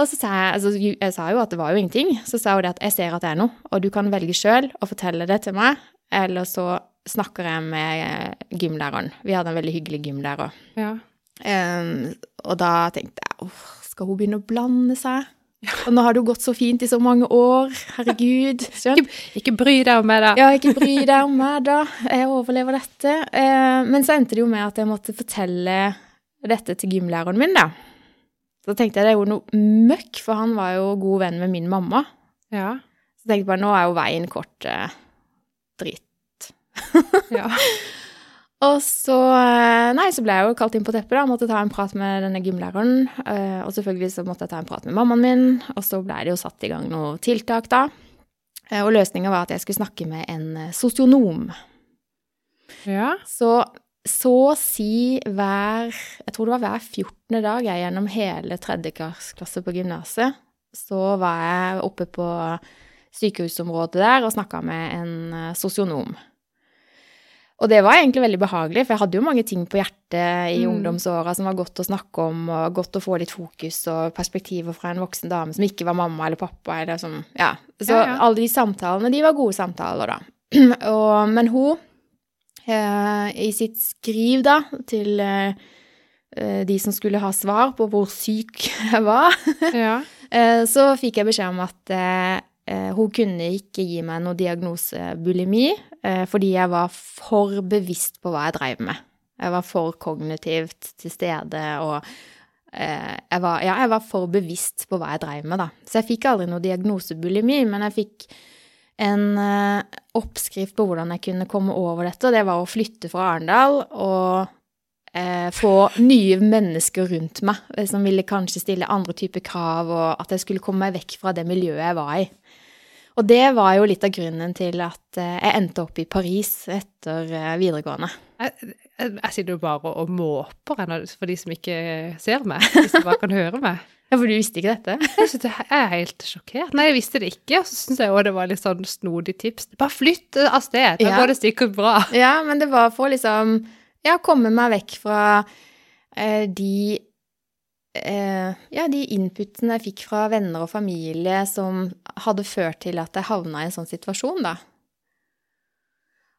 Og så sa jeg, altså jeg sa jo at det var jo ingenting. Så sa hun det at jeg ser at det er noe, og du kan velge sjøl å fortelle det til meg, eller så snakker jeg med eh, gymlæreren. Vi hadde en veldig hyggelig gymlærer. Ja. Um, og da tenkte jeg uff, skal hun begynne å blande seg? Og nå har det jo gått så fint i så mange år. Herregud. skjønn? Ikke bry deg om meg, da. Ja, ikke bry deg om meg, da. Jeg overlever dette. Eh, men så endte det jo med at jeg måtte fortelle dette til gymlæreren min, da. Så tenkte jeg det er jo noe møkk, for han var jo god venn med min mamma. Ja. Så tenkte jeg bare nå er jo veien kort eh, dritt. ja. Og så eh, Nei, så ble jeg jo kalt inn på teppet, da. Måtte ta en prat med denne gymlæreren. eh, Og selvfølgelig så måtte jeg ta en prat med mammaen min, og så ble det jo satt i gang noen tiltak, da. Eh, Og løsninga var at jeg skulle snakke med en sosionom. ja. Så så å si hver Jeg tror det var hver 14. dag jeg gjennom hele tredjeklasse på gymnaset, så var jeg oppe på sykehusområdet der og snakka med en sosionom. Og det var egentlig veldig behagelig, for jeg hadde jo mange ting på hjertet i Mm. ungdomsåra som var godt å snakke om, og godt å få litt fokus og perspektiver fra en voksen dame som ikke var mamma eller pappa, eller som Ja. Så Ja, ja. alle de samtalene, de var gode samtaler, da. og, men hun, eh, i sitt skriv, da, til eh, eh, de som skulle ha svar på hvor syk jeg var, Ja. Eh, så fikk jeg beskjed om at eh, eh, hun kunne ikke gi meg noe diagnose bulimi, fordi jeg var for bevisst på hva jeg dreiv med. Jeg var for kognitivt til stede, og eh, jeg, var, ja, jeg var for bevisst på hva jeg dreiv med, da. Så jeg fikk aldri noe diagnosebulimi, men jeg fikk en eh, oppskrift på hvordan jeg kunne komme over dette, og det var å flytte fra Arendal og eh, få nye mennesker rundt meg eh, som ville kanskje stille andre typer krav, og at jeg skulle komme meg vekk fra det miljøet jeg var i. Og det var jo litt av grunnen til at eh, jeg endte opp i Paris etter eh, videregående. Jeg, jeg, jeg sitter jo bare og måper ennå, for de som ikke ser meg, hvis de bare kan høre meg. Ja, for du visste ikke dette? Jeg, synes det, jeg er helt sjokkert. Nei, jeg visste det ikke, og så syns jeg òg det var litt sånn snodig tips. Bare flytt av sted, da Ja. går det sikkert bra. Ja, men det var for liksom Ja, komme meg vekk fra eh, de eh, Ja, de inputene jeg fikk fra venner og familie som hadde ført til at jeg havna i en sånn situasjon, da.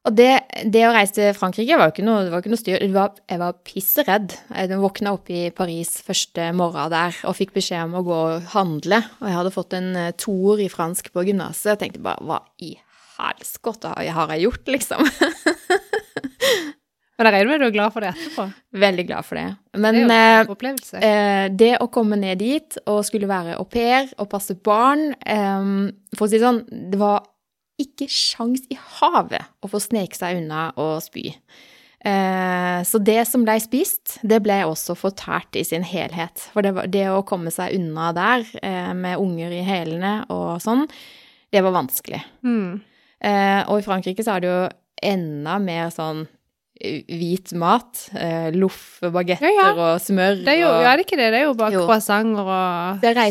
Og det, det å reise til Frankrike var jo ikke noe, ikke noe styr. Var, jeg var pisseredd. Jeg våkna opp i Paris første morgen der og fikk beskjed om å gå og handle. Og jeg hadde fått en eh, toer i fransk på gymnaset. Jeg tenkte bare hva i helskotte har jeg gjort, liksom? Men jeg regner med du er glad for det etterpå. Veldig glad for det. Men det er jo eh, eh, det å komme ned dit og skulle være au pair og passe barn eh, For å si det sånn, det var ikke sjans i havet å få sneke seg unna og spy. Eh, så det som ble spist, det ble også fortært i sin helhet. For det, var, det å komme seg unna der eh, med unger i hælene og sånn, det var vanskelig. Mm. Eh, og i Frankrike så er det jo enda mer sånn hvit mat. Eh, Loff, bagetter Ja, ja. og smør. Det er jo, og, ja, det er ikke det. Det er jo bare Jo. croissanter og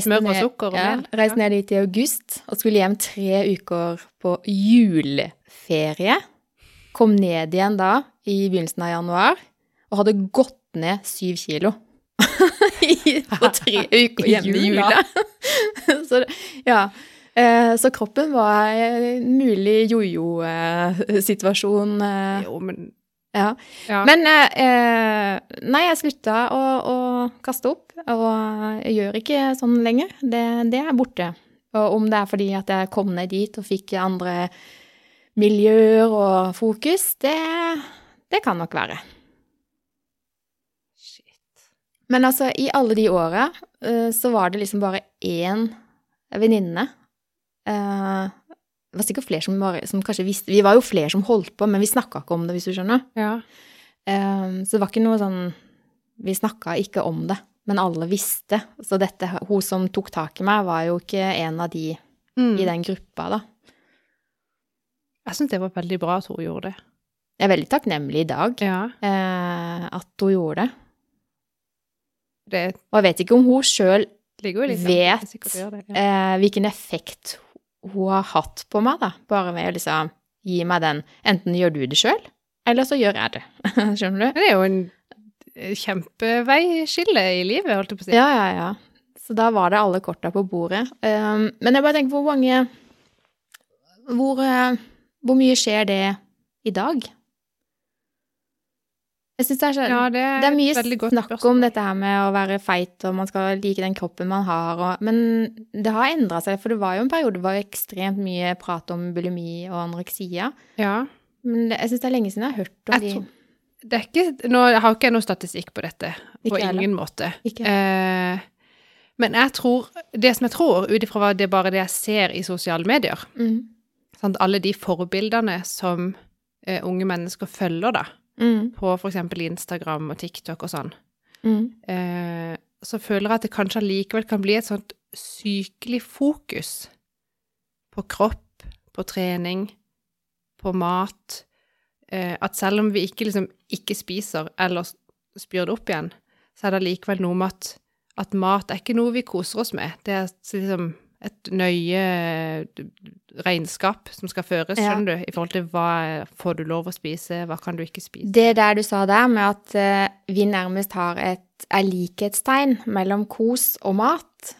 smør og sukker og ja, mel. Reiste ned dit i august og skulle hjem tre uker på juleferie. Kom ned igjen da i begynnelsen av januar og hadde gått ned syv kilo. På tre uker hjemme i Jula. så, ja. Eh, så kroppen var en mulig jojo-situasjon. eh, Jo, men ja. ja. Men eh, eh, nei, jeg slutta å, å kaste opp, og jeg gjør ikke sånn lenger. Det, det er borte. Og om det er fordi at jeg kom ned dit og fikk andre miljøer og fokus, det, det kan nok være. Shit. Men altså, i alle de åra eh, så var det liksom bare én venninne. Eh, det var sikkert flere som, var, som kanskje visste Vi var jo flere som holdt på, men vi snakka ikke om det, hvis du skjønner. Ja. Um, Så det var ikke noe sånn Vi snakka ikke om det, men alle visste. Så dette, hun som tok tak i meg, var jo ikke en av de Mm. i den gruppa, da. Jeg syns det var veldig bra at hun gjorde det. Jeg er veldig takknemlig i dag Ja. uh, at hun gjorde det. Det Og jeg vet ikke om hun sjøl Vet. Det eh, hvilken effekt hun har hatt på meg, da. Bare ved å liksom gi meg den Enten gjør du det sjøl, eller så gjør jeg det. Skjønner du? Det er jo en kjempeveiskille i livet, holdt jeg på å si. Ja, ja, ja. Så da var det alle korta på bordet. Um, men jeg bare tenker hvor mange hvor, eh, hvor mye skjer det i dag? Jeg synes det er så Ja, det er, Det er mye snakk spørsmål. om dette her med å være feit, og man skal like den kroppen man har, og, men det har endra seg, for det var jo en periode det var ekstremt mye prat om bulimi og anoreksia. Ja. Men det, jeg syns det er lenge siden jeg har hørt om Jeg de. Det er ikke, nå har ikke jeg noe statistikk på dette, Ikke på heller. ingen måte. Ikke. Eh, men jeg tror, det som jeg tror, ut ifra det bare det jeg ser i sosiale medier, Mm. alle de forbildene som eh, unge mennesker følger da, Mm. på eksempel Instagram og TikTok og sånn, Mm. eh, så føler jeg at det kanskje allikevel kan bli et sånt sykelig fokus på kropp, på trening, på mat, eh, at selv om vi ikke liksom ikke spiser eller spyr det opp igjen, så er det allikevel noe med at, at mat er ikke noe vi koser oss med. Det er liksom et nøye regnskap som skal føres, Ja. skjønner du, i forhold til hva får du lov å spise, hva kan du ikke spise. Det der du sa der med at eh, vi nærmest har et er likhetstegn mellom kos og mat,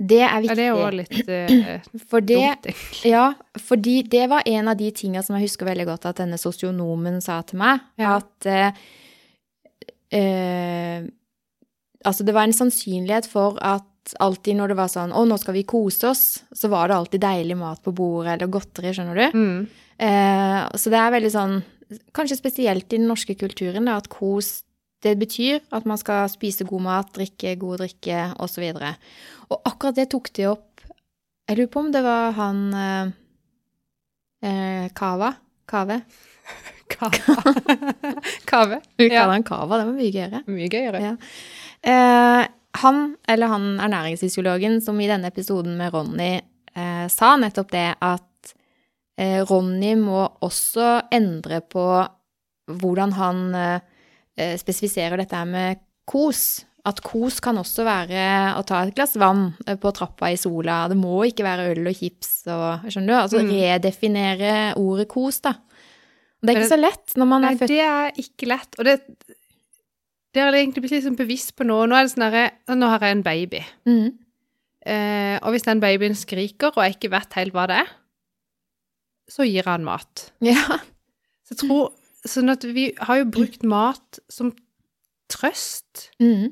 det er viktig. Ja, det er jo litt uh, For det, dumt, egentlig. ja, fordi det var en av de tingene som jeg husker veldig godt at denne sosionomen sa til meg, Ja. at uh, uh, Altså, det var en sannsynlighet for at alltid når det var sånn Å, nå skal vi kose oss, så var det alltid deilig mat på bordet eller godteri, skjønner du? Mm. Eh, så det er veldig sånn Kanskje spesielt i den norske kulturen, da, at kos det betyr at man skal spise god mat, drikke god drikke osv. Og, så og akkurat det tok de opp Jeg lurer på om det var han eh, eh, Kava? Kave? Kava. Kave. Vi Ja. han Kava, det var mye gøyere. Mye gøyere. Ja. Eh, han, eller han ernæringsfysiologen som i denne episoden med Ronny eh, sa nettopp det at eh, Ronny må også endre på hvordan han eh, eh, spesifiserer dette med kos. At kos kan også være å ta et glass vann eh, på trappa i sola. Det må ikke være øl og chips og Skjønner du? Altså Mm. redefinere ordet kos, da. Det er ikke så lett når man er født Nei, det er ikke lett. Og det, det har jeg egentlig blitt litt sånn bevisst på nå. Nå er det sånn herre Nå har jeg en baby. Mm. Eh, og hvis den babyen skriker, og jeg ikke vet helt hva det er, så gir jeg han mat. Ja. Så jeg tror Sånn at vi har jo brukt mat som trøst mm.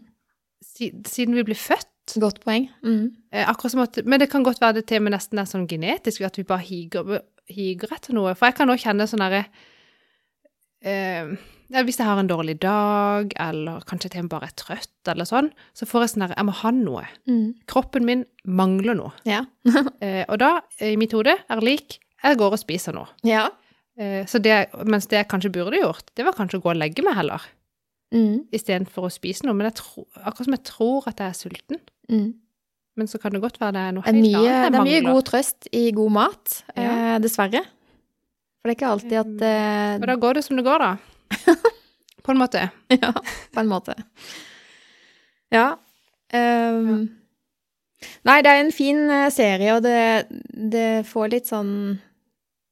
siden vi ble født. Godt poeng. Mm. Eh, akkurat som at, men det kan godt være det med nesten er sånn genetisk, at vi bare higer, higer etter noe. For jeg kan også kjenne sånn herre eh, Hvis jeg har en dårlig dag, eller kanskje til og med bare er trøtt, eller sånn, så får jeg sånn herre Jeg må ha noe. Mm. Kroppen min mangler noe. Ja. Eh, og da, i mitt hode, er lik jeg går og spiser noe. ja. Eh, så det, mens det jeg kanskje burde gjort, det var kanskje å gå og legge meg heller, Mm. istedenfor å spise noe. Men tror, akkurat som jeg tror at jeg er sulten. Mm. Men så kan det godt være det er noe helt annet jeg det er mye god trøst i god mat, Ja. eh, dessverre. For det er ikke alltid at uh, Og da går det som det går, da. På en måte. Ja, på en måte. Ja. ehm, Nei, det er en fin eh, serie, og det, det får litt sånn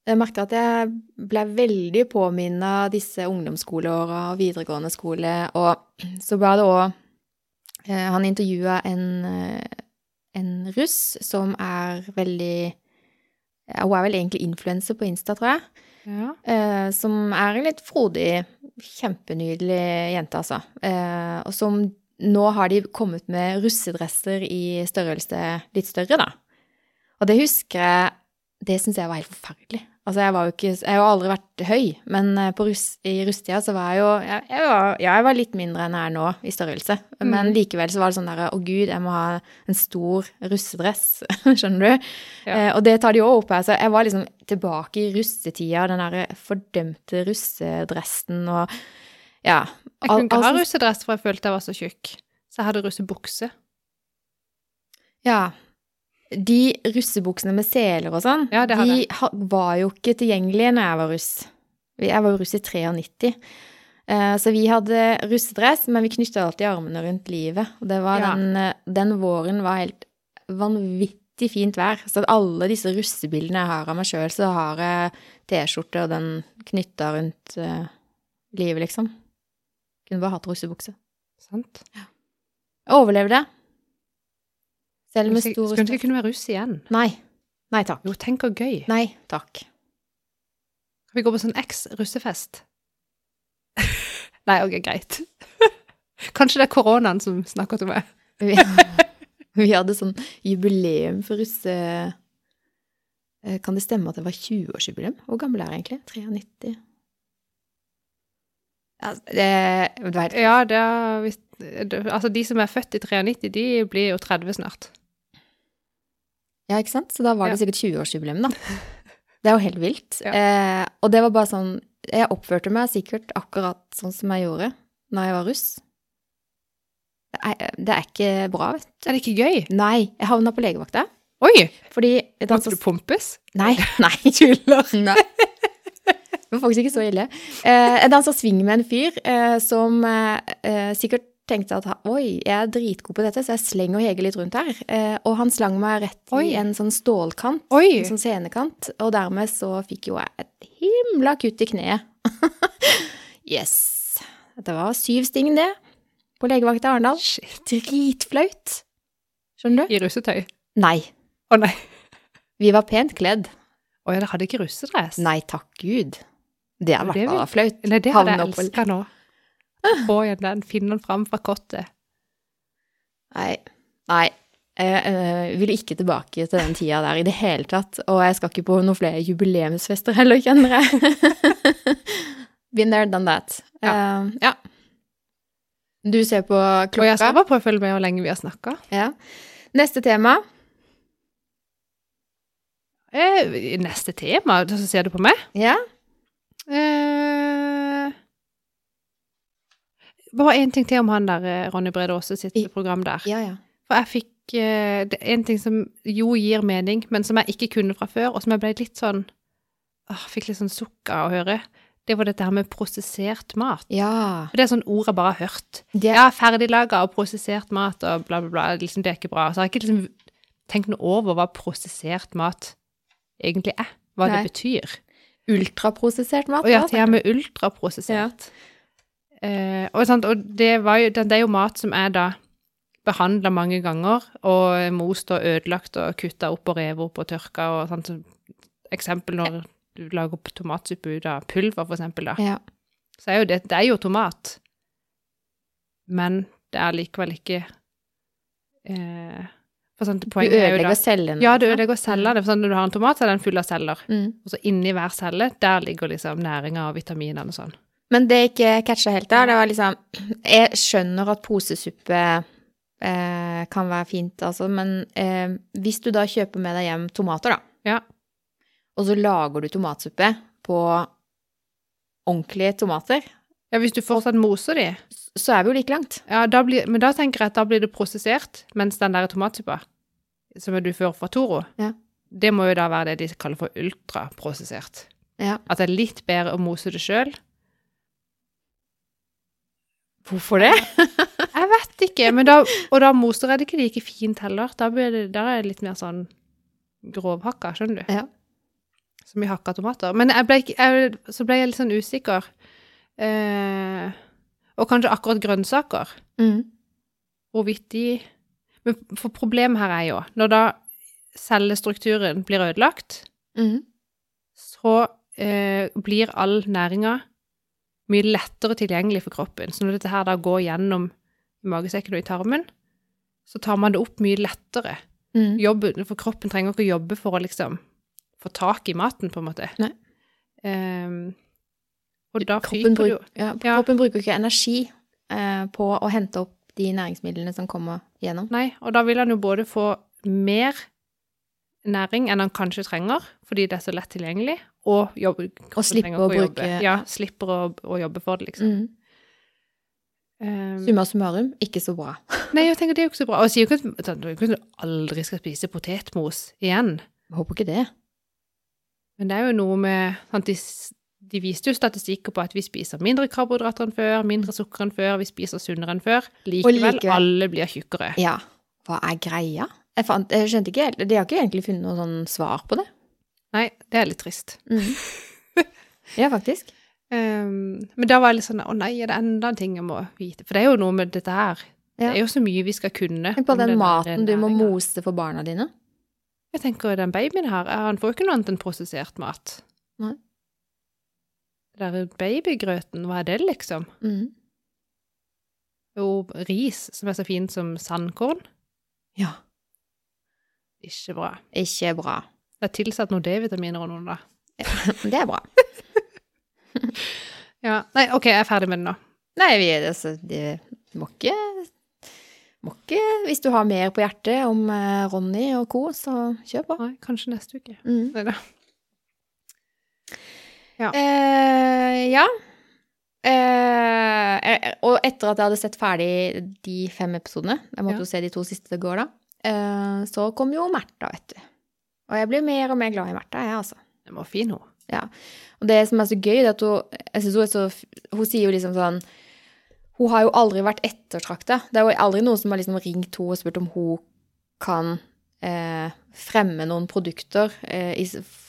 Jeg merker at jeg ble veldig påminnet av disse ungdomsskoleåra og videregående skole, og så var det òg Han intervjua en, eh, en russ som er veldig ja, Hun er vel egentlig influenser på Insta, tror jeg. Ja. Eh, som er en litt frodig, kjempenydelig jente, altså. Eh, og som nå har de kommet med russedresser i størrelse litt større, da. Og det husker jeg Det syns jeg var helt forferdelig. Altså, jeg var jo ikke Jeg har jo aldri vært høy, men eh, på russ, i russetida så var jeg jo jeg, jeg, var, ja, jeg var litt mindre enn jeg er nå i størrelse. Men Mm. likevel så var det sånn derre Å, gud, jeg må ha en stor russedress. Skjønner du? Ja. Eh, og det tar de òg opp her. Så jeg var liksom tilbake i russetida, den derre fordømte russedressen og ja. Jeg kunne ikke ha altså- russedress, for jeg følte jeg var så tjukk. Så jeg hadde russebukse. Ja. De russebuksene med seler og sånn, Ja, de var jo ikke tilgjengelige når jeg var russ. Jeg var jo russ i 93. Eh, så vi hadde russedress, men vi knytta alltid armene rundt livet. Og det var Ja. den, eh, den våren var helt vanvittig fint vær. Så alle disse russebildene jeg har av meg sjøl, så har jeg T-skjorte og den knytta rundt eh, livet, liksom. Kunne bare hatt russebukse. Sant? Jeg overlevde. Selv med Skulle stor skulle ikke kunne være russ igjen. Nei. Nei takk. Jo, tenk så gøy. Nei takk. Kan vi gå på sånn eks-russefest? Nei, ok, greit. Kanskje det er koronaen som snakker til meg. Vi, vi hadde sånn jubileum for russe... Eh, Kan det stemme at det var 20-årsjubileum? Hvor gammel er jeg egentlig? 93? Ja, det, det Ja, det er Altså, de som er født i 93, de blir jo 30 snart. Ja, ikke sant? Så da var det sikkert 20-årsjubileum, da. Det er jo helt vilt. Ja. Eh, og det var bare sånn Jeg oppførte meg sikkert akkurat sånn som jeg gjorde når jeg var russ. Det er, det er ikke bra, vet du. Er det ikke gøy? Nei, jeg havna på legevakta Oi! fordi Måtte du pumpes? Nei, nei. Tuller. Nei. Det var faktisk ikke så ille. Eh, jeg dansa swing med en fyr eh, som eh, eh, sikkert tenkte at oi, jeg er dritgod på dette, så jeg slenger Hege litt rundt her. Eh, og han slang meg rett Oi. i en sånn stålkant, Oi! en sånn scenekant, og dermed så fikk jo jeg et himla kutt i kneet. yes. Det var syv sting, det, på legevakta i Arendal. Dritflaut. Skjønner du? I russetøy. Nei. Å nei. Vi var pent kledd. Å ja, dere hadde ikke russedress? Nei, takk Gud. Det hadde vært bare flaut. Nei, det hadde jeg elska nå. Få igjen den, finne den fram fra kottet. Nei. Nei. Jeg eh, vil ikke tilbake til den tida der i det hele tatt. Og jeg skal ikke på noen flere jubileumsfester heller, kjenner jeg. Been there, done that. Eh, ja. Du ser på klokka. Og jeg skal bare prøve å følge med hvor lenge vi har snakka. Ja. Neste tema. Eh, neste tema, så ser du på meg. Ja. Eh, bare én ting til om han der eh, Ronny Brede Aase sitt I- program der. Ja, ja. For jeg fikk eh, det er en ting som jo gir mening, men som jeg ikke kunne fra før, og som jeg ble litt sånn åh, Fikk litt sånn sukk av å høre. Det var dette her med prosessert mat. Ja. For det er sånn ord jeg bare har hørt. Det, Ja, ferdiglaga og prosessert mat og bla, bla, bla. Liksom, det er ikke bra. Så jeg har ikke liksom tenkt noe over hva prosessert mat egentlig er. Hva Nei. det betyr. Ultraprosessert mat. Og ja, til og med ultraprosessert. Eh, og, sant, og det, var jo, det, er jo mat som er da behandla mange ganger, og most og ødelagt og kutta opp og revet opp og tørka og sånt. Eksempel når du lager opp tomatsuppe ut av pulver, for eksempel, da. Ja. Så er jo det, det er jo tomat. Men det er likevel ikke eh, For sånn, Du er ødelegger cellene. Ja, du ødelegger cellene. For sånn, når du har en tomat, så er den full av celler. Mm. Og så inni hver celle, der ligger liksom næringa og vitaminene og sånn. Men det jeg ikke catcha helt der, det var liksom Jeg skjønner at posesuppe eh, kan være fint, altså, men eh, hvis du da kjøper med deg hjem tomater, da, Ja. og så lager du tomatsuppe på ordentlige tomater, Ja, hvis du fortsatt moser de, så er vi jo like langt. ja, da blir, men da tenker jeg at da blir det prosessert, mens den der tomatsuppa, som du får fra Toro, Ja. det må jo da være det de kaller for ultraprosessert. Ja. At det er litt bedre å mose det sjøl. Hvorfor det? Jeg vet ikke, men da, og da moser jeg det ikke like fint heller. Da, blir det, da er det litt mer sånn grovhakka, skjønner du? Ja. Som i hakka tomater. Men ble, ikke- jeg, så ble jeg litt sånn usikker. Eh, og kanskje akkurat grønnsaker. Mm. Hvorvidt de Men for problemet her er jo, når da cellestrukturen blir ødelagt, Mm. så eh, blir all næringa mye lettere tilgjengelig for kroppen. Så når dette her da går gjennom magesekken og i tarmen, så tar man det opp mye lettere. Mm. Jobben, for kroppen trenger ikke å jobbe for å liksom få tak i maten, på en måte. Nei. Um, og da Kroppen, fyker det jo ja, Ja. kroppen bruker ikke energi uh, på å hente opp de næringsmidlene som kommer gjennom. Nei, og da vil han jo både få mer næring enn han kanskje trenger, fordi det er så lett tilgjengelig, og jobbe, Og slippe trenger å bruke-. Ja, slipper å, å jobbe for det, liksom. Mm. Um, Summa summarum, ikke så bra. nei, jeg tenker det er jo ikke så bra. Og jeg sier jo ikke at at du aldri skal spise potetmos igjen, Jeg håper ikke det. men det er jo noe med sant, de, de viste jo statistikker på at vi spiser mindre karbohydrater enn før, mindre sukker enn før, vi spiser sunnere enn før. Likevel, likevel- alle blir tjukkere. Ja, hva er greia? Jeg, fant, jeg skjønte ikke helt, De har ikke egentlig funnet noe sånn svar på det. Nei, det er litt trist. Mm. Ja, faktisk. um, men da var jeg litt sånn Å nei, er det enda en ting jeg må vite? For det er jo noe med dette her. Ja. Det er jo så mye vi skal kunne. Tenk på den, den maten maten du må mose for barna dine. Jeg tenker den babyen her, han får jo ikke noe annet enn prosessert mat. Nei. Det der babygrøten, hva er det, liksom? Mm. Jo, ris som er så fint som sandkorn. Ja. Ikke bra. Ikke bra. Det er tilsatt noen D-vitaminer og noen, da. Det er bra. Ja. Nei, OK, jeg er ferdig med det nå. Nei, vi altså, det må ikke må ikke, Hvis du har mer på hjertet om eh, Ronny og co., så kjør på. Nei, kanskje neste uke. Mm. Nei da. Eh, ja. Eh, eh, og etter at jeg hadde sett ferdig de fem episodene, jeg måtte Ja. jo se de to siste det går da, eh, så kom jo Märtha, vet du. Og jeg blir mer og mer glad i Märtha, jeg, altså. Det var fin, hun. Ja. Og det som er så gøy, det er at hun, jeg synes hun er så Hun sier jo liksom sånn hun har jo aldri vært ettertrakta. Det er jo aldri noen som har liksom ringt henne og spurt om hun kan eh, fremme noen produkter eh, i,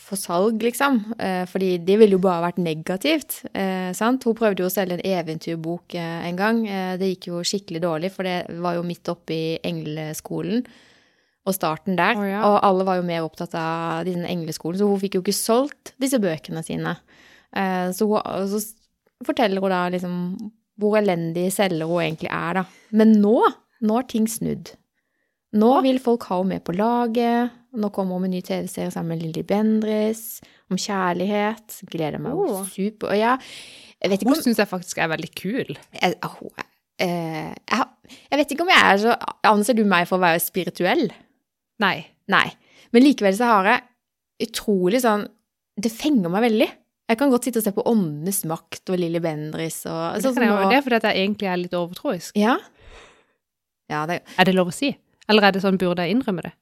for salg, liksom. Eh, fordi det ville jo bare vært negativt. Eh, sant? Hun prøvde jo å selge en eventyrbok eh, en gang. Eh, det gikk jo skikkelig dårlig, for det var jo midt oppe i engleskolen og starten der. Oh, ja. Og alle var jo mer opptatt av denne engleskolen, så hun fikk jo ikke solgt disse bøkene sine. Eh, så, hun, så forteller hun da liksom hvor elendig selger hun egentlig er, da. Men nå, nå har ting snudd. Nå vil folk ha henne med på laget. Nå kommer hun med en ny TV-serie sammen med Lilly Bendriss om kjærlighet. Gleder meg oh. Super. Og ja, jeg vet ikke Hun syns jeg faktisk er veldig kul. jeg, ah, eh, jeg, jeg vet ikke om jeg er så Anser du meg for å være spirituell? Nei. Nei. Men likevel så har jeg utrolig sånn Det fenger meg veldig. Jeg kan godt sitte og se på Åndenes makt og Lilly Bendriss og sånn Det, det er fordi jeg egentlig er litt overtroisk. Ja. Ja, det Er det lov å si? Eller er det sånn, burde jeg innrømme det?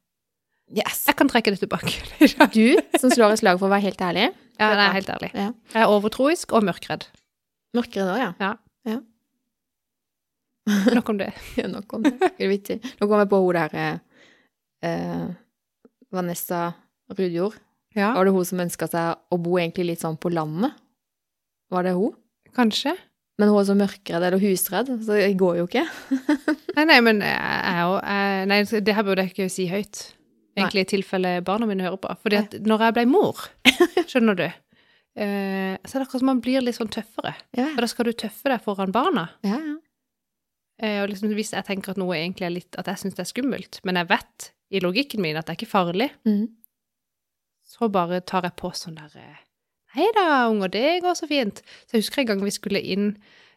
Yes. Jeg kan trekke det tilbake. Du som slår et slag for å være helt ærlig. ja, nei, helt ærlig. Ja. Jeg er overtroisk og mørkredd. Mørkredd òg, ja. Ja. Nok om det. Ja, om det. Nå kommer jeg på hun der eh, eh, Vanessa Rudjord. Ja, Var det hun som ønska seg å bo egentlig litt sånn på landet? Var det hun? kanskje. Men hun er så mørkredd eller husredd, så det går jo ikke. Nei, nei, men jeg òg Nei, det her burde jeg ikke si høyt. Egentlig i tilfelle barna mine hører på. Fordi at når jeg ble mor, skjønner du, eh, så er det akkurat som man blir litt sånn tøffere. Ja, Og da skal du tøffe deg foran barna. ja. ja. Eh, og liksom hvis jeg tenker at noe egentlig er litt At jeg syns det er skummelt, men jeg vet i logikken min at det er ikke farlig, mm. så bare tar jeg på sånn der eh, Hei da, unger, det går så fint. Så jeg husker en gang vi skulle inn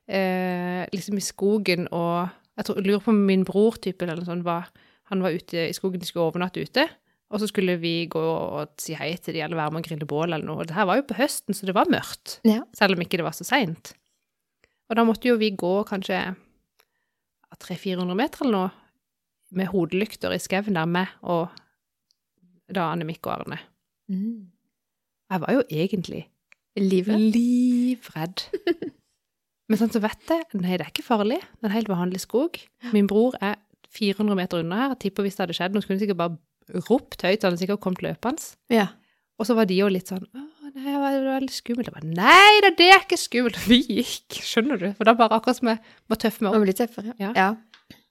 eh, liksom i skogen, og jeg tror, lurer på om min bror type eller noe sånt var Han var ute i skogen, de skulle overnatte ute. Og så skulle vi gå og si hei til de, eller være med og grille bål eller noe. Det her var jo på høsten, så det var mørkt. Ja. Selv om ikke det var så seint. Og da måtte jo vi gå kanskje 300-400 meter eller noe med hodelykter i skauen der med og da Annemik og Arne. Mm. Jeg var jo egentlig livredd. livredd. Men sånn så vet jeg, nei, det er ikke farlig. Det er en helt vanlig skog. Min bror er 400 meter unna her. Jeg tipper hvis det hadde skjedd noe, skulle han sikkert bare ropt høyt, så hadde han sikkert kommet løpende. Ja. Og så var de jo litt sånn nei, det var veldig skummelt. Jeg bare Nei da, det er ikke skummelt. Vi gikk, skjønner du. For da bare akkurat som jeg må tøffe meg Man opp. blir tøffere. Ja. ja.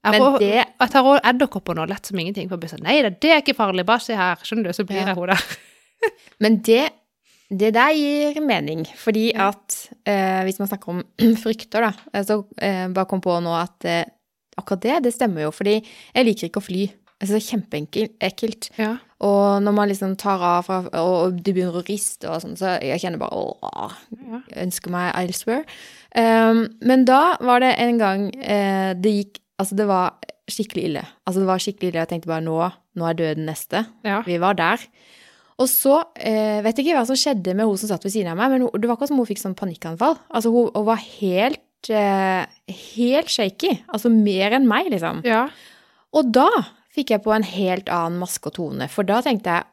Jeg, Men rå- det jeg tar òg edderkopper nå, lett som ingenting. For å bli sånn Nei da, det er ikke farlig. Bare se her. Skjønner du. Så blir Ja. jeg hun der. Men det, det der gir mening, fordi at eh, hvis man snakker om frykter, da, eh, så eh, bare kom på nå at eh, akkurat det, det stemmer jo, fordi jeg liker ikke å fly. Jeg synes det er kjempeekkelt. Ja. Og når man liksom tar av fra, og det begynner å riste og sånn, så jeg kjenner bare åh, ja. jeg ønsker meg elsewhere. Um, men da var det en gang eh, det gikk Altså, det var skikkelig ille. Altså, det var skikkelig ille. Jeg tenkte bare nå, nå er døden neste. ja. Vi var der. Og så eh, vet jeg ikke hva som skjedde med hun som satt ved siden av meg, men hun, det var akkurat som hun fikk sånn panikkanfall. Altså, hun, hun var helt eh, Helt shaky. Altså mer enn meg, liksom. ja. Og da fikk jeg på en helt annen maske og tone, for da tenkte jeg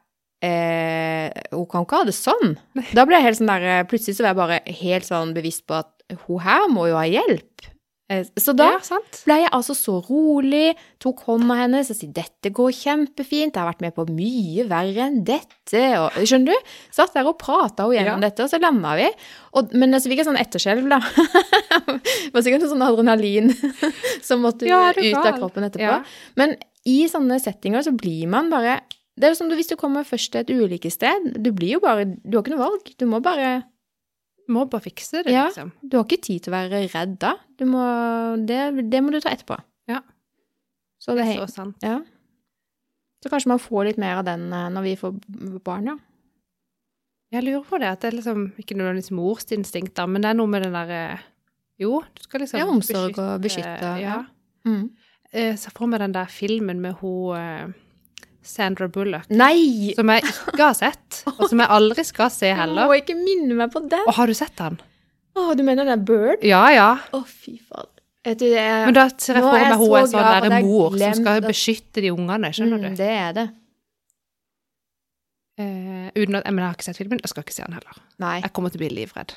eh, Hun kan ikke ha det sånn. Da ble jeg helt sånn der eh, Plutselig så var jeg bare helt sånn bevisst på at hun her må jo ha hjelp. Eh, så da ja, ble jeg altså så rolig, tok hånda hennes og sa dette går kjempefint, jeg har vært med på mye verre enn dette, og skjønner du? Satt der og prata henne gjennom Ja. dette, og så landa vi. Og, men så fikk jeg sånn etterskjelv, da. det var sikkert sånn adrenalin som måtte Ja, ut av kroppen etterpå. Men i sånne settinger så blir man bare Det er jo som hvis du kommer først til et ulykkessted, du blir jo bare Du har ikke noe valg. Du må bare Må bare fikse det, Ja. liksom. Du har ikke tid til å være redd da. Du må Det, det må du ta etterpå. Ja. Så det, er Så sant. Ja. Så kanskje man får litt mer av den eh, når vi får barn, ja. Jeg lurer på det, at det er liksom ikke nødvendigvis morsinstinkt, da, men det er noe med den derre Jo, du skal liksom Ja, omsorg og beskytte, Ja. ja. Mm. Jeg ser for meg den der filmen med hun eh, Sandra Bullock, Nei! som jeg ikke har sett, og som jeg aldri skal se heller. må ikke minne meg på den! Og har du sett den? Å, du mener den er Bird? Ja, ja. Å, fy fader. Men da ser jeg for meg hun er sånn glad for der at jeg mor som skal at- beskytte de ungene, skjønner mm, du. Det er det. Uh, uten at, men jeg har ikke sett filmen, jeg skal ikke se den heller. Nei. Jeg kommer til å bli livredd.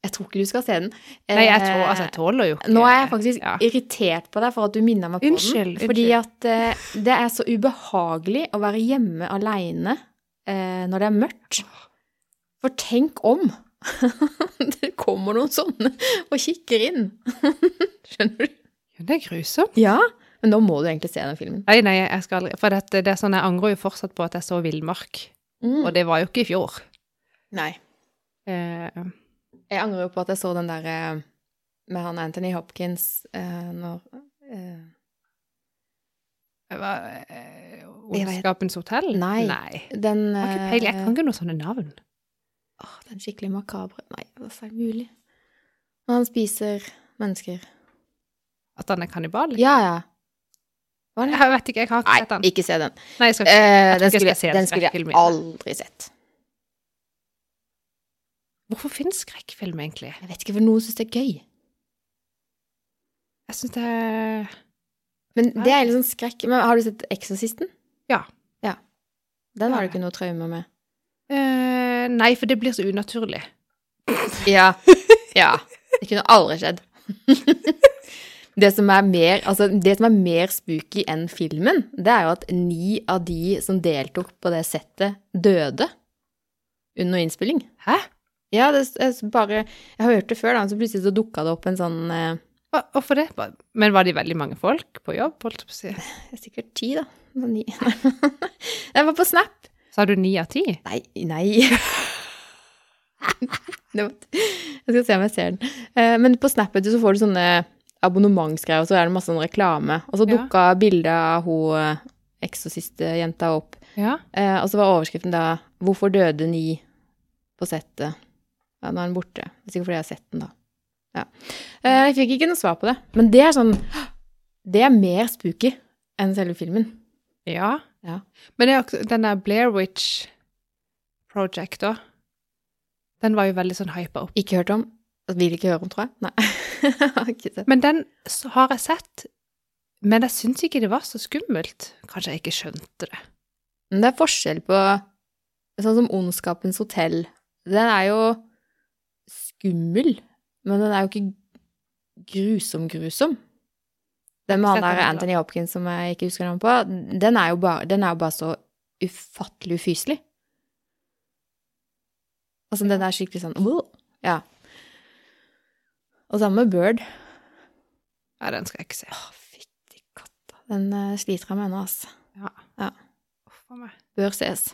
Jeg tror ikke du skal se den. Nei, jeg, tror, Eh, altså, jeg tåler jo ikke Nå er jeg faktisk ja. irritert på deg for at du minner meg på Unnskyld, den. Fordi at uh, det er så ubehagelig å være hjemme aleine uh, når det er mørkt. For tenk om det kommer noen sånne og kikker inn. Skjønner du? Ja, Det er grusomt. Ja. Men nå må du egentlig se den filmen. Nei, nei, jeg skal aldri For dette, det er sånn, jeg angrer jo fortsatt på at jeg så Villmark. Mm. Og det var jo ikke i fjor. Nei. Eh, Jeg angrer jo på at jeg så den der eh, med han Anthony Hopkins eh, når eh, det var eh, Ondskapens hotell? Nei. nei. Den Jeg har ikke peiling. Jeg eh, kan ikke noen sånne navn. Åh, den skikkelig makabre Nei, hva er det mulig? Når han spiser mennesker. At han er kannibal? Ja, ja. Jeg vet ikke, jeg har ikke Nei, sett den. ikke se den. Nei, jeg skal ikke. Eh, den skulle, jeg den skulle jeg aldri sett. Hvorfor finnes skrekkfilm, egentlig? Jeg vet ikke for noen syns det er gøy. Jeg syns det er Men det er litt sånn skrekk. Men har du sett Eksorsisten? Ja. Ja. Den har du ikke noe traume med? Uh, Nei, for det blir så unaturlig. Ja. Ja. Det kunne aldri skjedd. Det som, er mer, altså det som er mer spooky enn filmen, det er jo at ni av de som deltok på det settet, døde under innspilling. Hæ? Ja, det er bare Jeg har hørt det før, da, så plutselig så dukka det opp en sånn eh, Hvorfor det? Men var de veldig mange folk på jobb? Holdt på å si? Sikkert ti, da. Sånn Ni. Jeg var på Snap. Sa du ni av ti? Nei, nei. Var, jeg skal se om jeg ser den. Eh, Men på Snapet så får du sånne abonnementsgreier, og så er det masse sånn reklame. Og så Ja. bildet av hun eh, eksorsistjenta opp. Ja. Eh, og så var overskriften da 'Hvorfor døde ni på settet?' Ja, nå er den borte. Det er sikkert fordi jeg har sett den, da. Ja. Eh, jeg fikk ikke noe svar på det. Men det er sånn Det er mer spooky enn selve filmen. ja. Ja. Men det er også, den der Blair Witch Project, da, den var jo veldig sånn hypa opp. Ikke hørt om. Vil ikke høre om, tror jeg. Nei. Men den har jeg sett, men jeg syns ikke det var så skummelt. Kanskje jeg ikke skjønte det. Men det er forskjell på Sånn som Ondskapens hotell. Den er jo skummel, men den er jo ikke grusom-grusom. Den med han der. Anthony Hopkins som jeg ikke husker navnet på, den er bare, den er jo bare så ufattelig ufyselig. Altså, den er skikkelig sånn Ja. Og samme med Bird. Ja, den skal jeg ikke se. Å, fytti katta. Den uh, sliter jeg med ennå, altså. Uff a meg. Bør ses.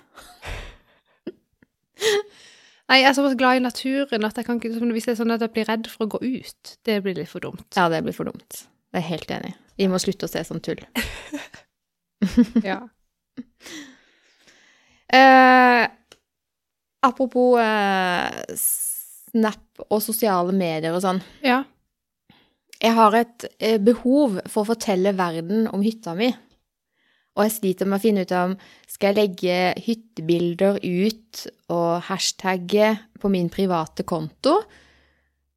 Nei, jeg er såpass glad i naturen at jeg kan ikke, hvis det er sånn at jeg blir redd for å gå ut, det blir litt for dumt. Ja, det blir for dumt. Jeg er helt enig. Vi må slutte å se sånn tull. Ja. Eh, apropos eh, Snap og sosiale medier og sånn. ja. Jeg har et eh, behov for å fortelle verden om hytta mi. Og jeg sliter med å finne ut om skal jeg legge hyttebilder ut og hashtagge på min private konto.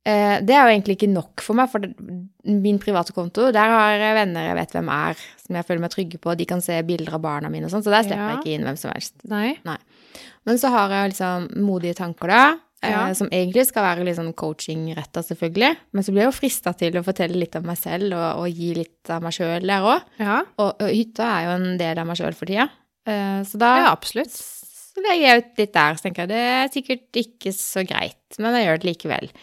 Eh, det er jo egentlig ikke nok for meg, for min private konto, der har jeg venner jeg vet hvem er, som jeg føler meg trygge på. De kan se bilder av barna mine og sånn, så der slipper Ja. jeg ikke inn hvem som helst. Nei. Men så har jeg liksom modige tanker da, Ja. eh, som egentlig skal være litt sånn coaching-retta selvfølgelig. Men så blir jeg jo frista til å fortelle litt om meg selv og, og gi litt av meg sjøl der òg. Ja. Og, og hytta er jo en del av meg sjøl for tida. Eh, så da ja, absolutt. så legger jeg ut litt der, så tenker jeg det er sikkert ikke så greit, men jeg gjør det likevel.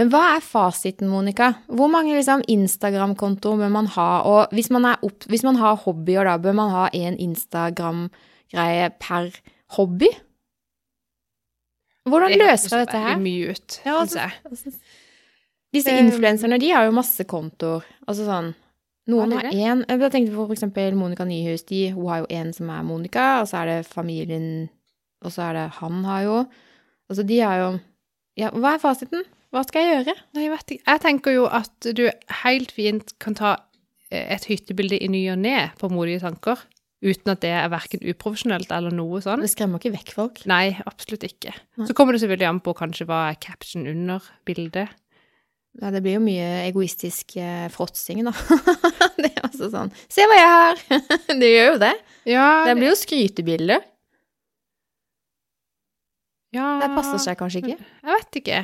Men hva er fasiten, Monica? Hvor mange liksom, Instagram-kontoer bør man ha? Og hvis man, er opp, hvis man har hobbyer, da bør man ha en Instagram-greie per hobby? Hvordan løser dette her? mye ut, Ja, altså- Altså, Disse Um, influenserne, de har jo masse kontoer. Altså sånn Noen Har én Jeg tenkte på for eksempel Monica Nyhus. De, hun har jo en som er Monica, og så er det familien Og så er det han har jo Altså, de har jo Ja, hva er fasiten? Hva skal jeg gjøre? Nei, jeg vet ikke. Jeg tenker jo at du helt fint kan ta eh, et hyttebilde i ny og ne på modige tanker, uten at det er verken uprofesjonelt eller noe sånn. Det skremmer ikke vekk folk. Nei, absolutt ikke. Nei. Så kommer det selvfølgelig an på kanskje hva er caption under bildet. Ja, det blir jo mye egoistisk eh, fråtsing, da. det er altså sånn Se hva jeg har! det gjør jo det. Ja, Det blir jo skrytebilder. ja, Det passer seg kanskje ikke. Jeg vet ikke.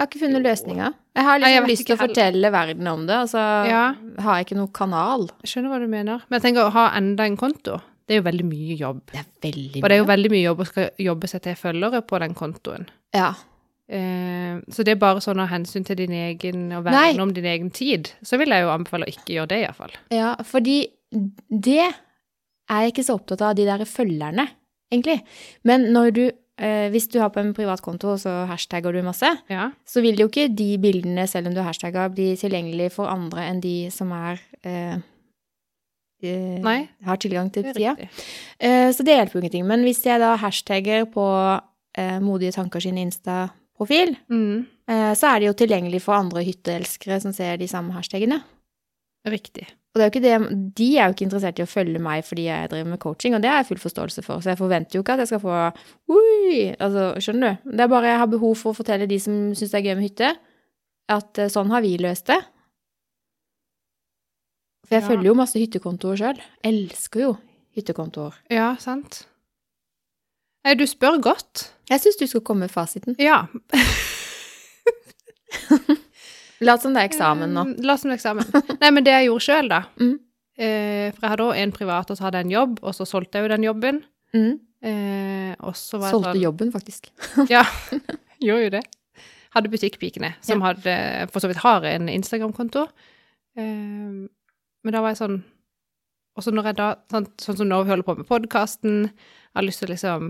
Jeg har ikke funnet løsninga. Jeg har Nei, jeg liksom vet lyst til å fortelle verden om det, og så Ja. har jeg ikke noen kanal. Jeg skjønner hva du mener. Men jeg tenker å ha enda en konto, det er jo veldig mye jobb. Det er veldig mye. Og det er jo veldig mye jobb å skal jobbe seg til følgere på den kontoen. Ja. Eh, så det er bare sånn av hensyn til din egen, og Nei. om din egen tid, så vil jeg jo anbefale å ikke gjøre det, iallfall. ja, fordi det er jeg ikke så opptatt av, de der følgerne, egentlig. Men når du Hvis du har på en privat konto, og så hashtagger du masse, Ja. så vil jo ikke de bildene, selv om du hashtagger, bli tilgjengelig for andre enn de som er eh, eh, har tilgang til sida. Eh, så det hjelper jo ingenting. Men hvis jeg da hashtagger på eh, Modige tanker sin Insta-profil, Mm. eh, så er det jo tilgjengelig for andre hytteelskere som ser de samme hashtagene. Riktig. Og det er det, de er jo ikke interessert i å følge meg fordi jeg driver med coaching, og det har jeg full forståelse for. Så jeg forventer jo ikke at jeg skal få Ui! Altså, skjønner du? Det er bare jeg har behov for å fortelle de som syns det er gøy med hytte, at eh, sånn har vi løst det. For jeg Ja. følger jo masse hyttekontoer sjøl. Elsker jo hyttekontoer. Ja, sant. Nei, du spør godt. Jeg syns du skal komme med fasiten. Ja. Lat som det er eksamen nå. Eh, La oss som eksamen. Nei, men det jeg gjorde sjøl, da Mm. eh, For jeg hadde òg en privat, og så hadde jeg en jobb, og så solgte jeg jo den jobben. Mm. Eh, og så var jeg Solgte sånn jobben, faktisk. Ja, gjorde jo det. Hadde Butikkpikene, som hadde, for så vidt har en Instagram-konto. Eh, men da var jeg sånn Og så når jeg da Sånn, sånn som nå vi holder på med podkasten, har lyst til å liksom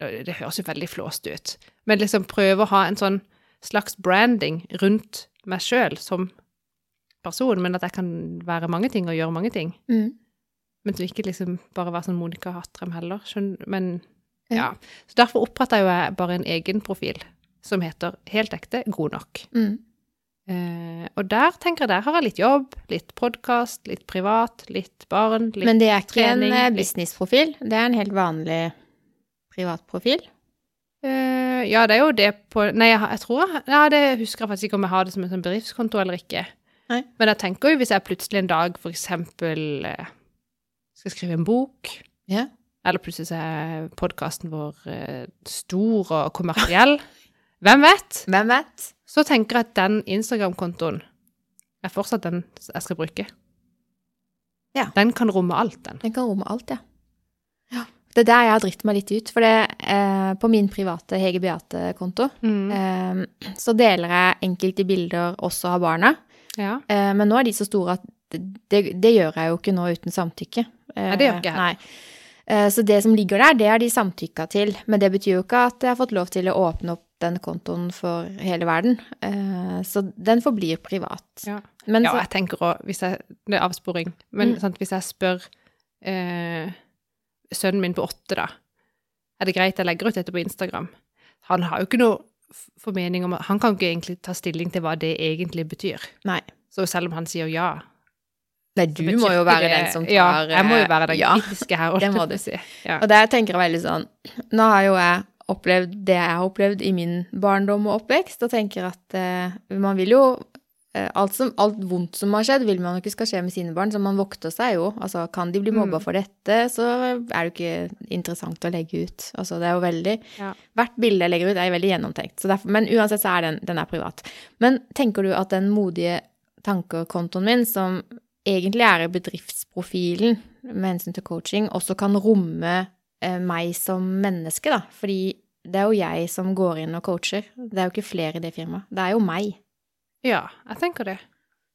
det, det høres jo veldig flåst ut, men liksom prøve å ha en sånn slags branding rundt meg sjøl som person, men at jeg kan være mange ting og gjøre mange ting. Mm. Men til ikke liksom bare være sånn Monica Hattrem heller. Men Ja. Så derfor oppretta jo jeg bare en egen profil som heter helt ekte god nok. Mm. Eh, og der tenker jeg der har jeg litt jobb, litt podkast, litt privat, litt barn, litt trening Men det er ikke trening, en eh, businessprofil. Det er en helt vanlig privatprofil. Eh, Ja, det er jo det på Nei, jeg, jeg tror Ja, det husker jeg faktisk ikke om jeg har det som en sånn bedriftskonto eller ikke. Nei. Men jeg tenker jo hvis jeg plutselig en dag for eksempel eh, skal skrive en bok, Ja. eller plutselig så er podkasten vår eh, stor og kommersiell, hvem vet? Hvem vet? Så tenker jeg at den Instagram-kontoen er fortsatt den jeg skal bruke. Ja. Den kan romme alt, den. Den kan romme alt, ja. ja. Det er der jeg har dritt meg litt ut. For det, eh, på min private Hege Beate-konto Mm. eh, så deler jeg enkelte bilder også av barna. Ja. Eh, men nå er de så store at det, det, gjør jeg jo ikke nå uten samtykke. Eh, Nei, det gjør ikke jeg. Eh, så det som ligger der, det har de samtykka til. Men det betyr jo ikke at jeg har fått lov til å åpne opp den kontoen for hele verden. Eh, så den forblir privat. Ja. Men ja, jeg tenker òg, hvis jeg Det er avsporing, men Mm. sant, hvis jeg spør eh, sønnen min på åtte, da Er det greit jeg legger ut dette på Instagram? Han har jo ikke noe formening om Han kan ikke egentlig ta stilling til hva det egentlig betyr. nei. Så selv om han sier ja Nei, du må jo være den som tar Ja, jeg må jo være den eh, ja. kritiske her. det må du. Si. Ja. Og der tenker jeg veldig sånn Nå har jo jeg opplevd det jeg har opplevd i min barndom og oppvekst, og tenker at eh, man vil jo alt, som, alt vondt som har skjedd, vil man jo ikke skal skje med sine barn, så man vokter seg jo. Altså, kan de bli mobba Mm. for dette, så er det jo ikke interessant å legge ut. Altså, det er jo veldig Ja. Hvert bilde jeg legger ut, er veldig gjennomtenkt. Så derfor, men uansett så er den, den er privat. Men tenker du at den modige tanker-kontoen min, som egentlig er i bedriftsprofilen med hensyn til coaching, også kan romme eh, meg som menneske, da? Fordi det er jo jeg som går inn og coacher. Det er jo ikke flere i det firmaet. Det er jo meg. Ja, jeg tenker det.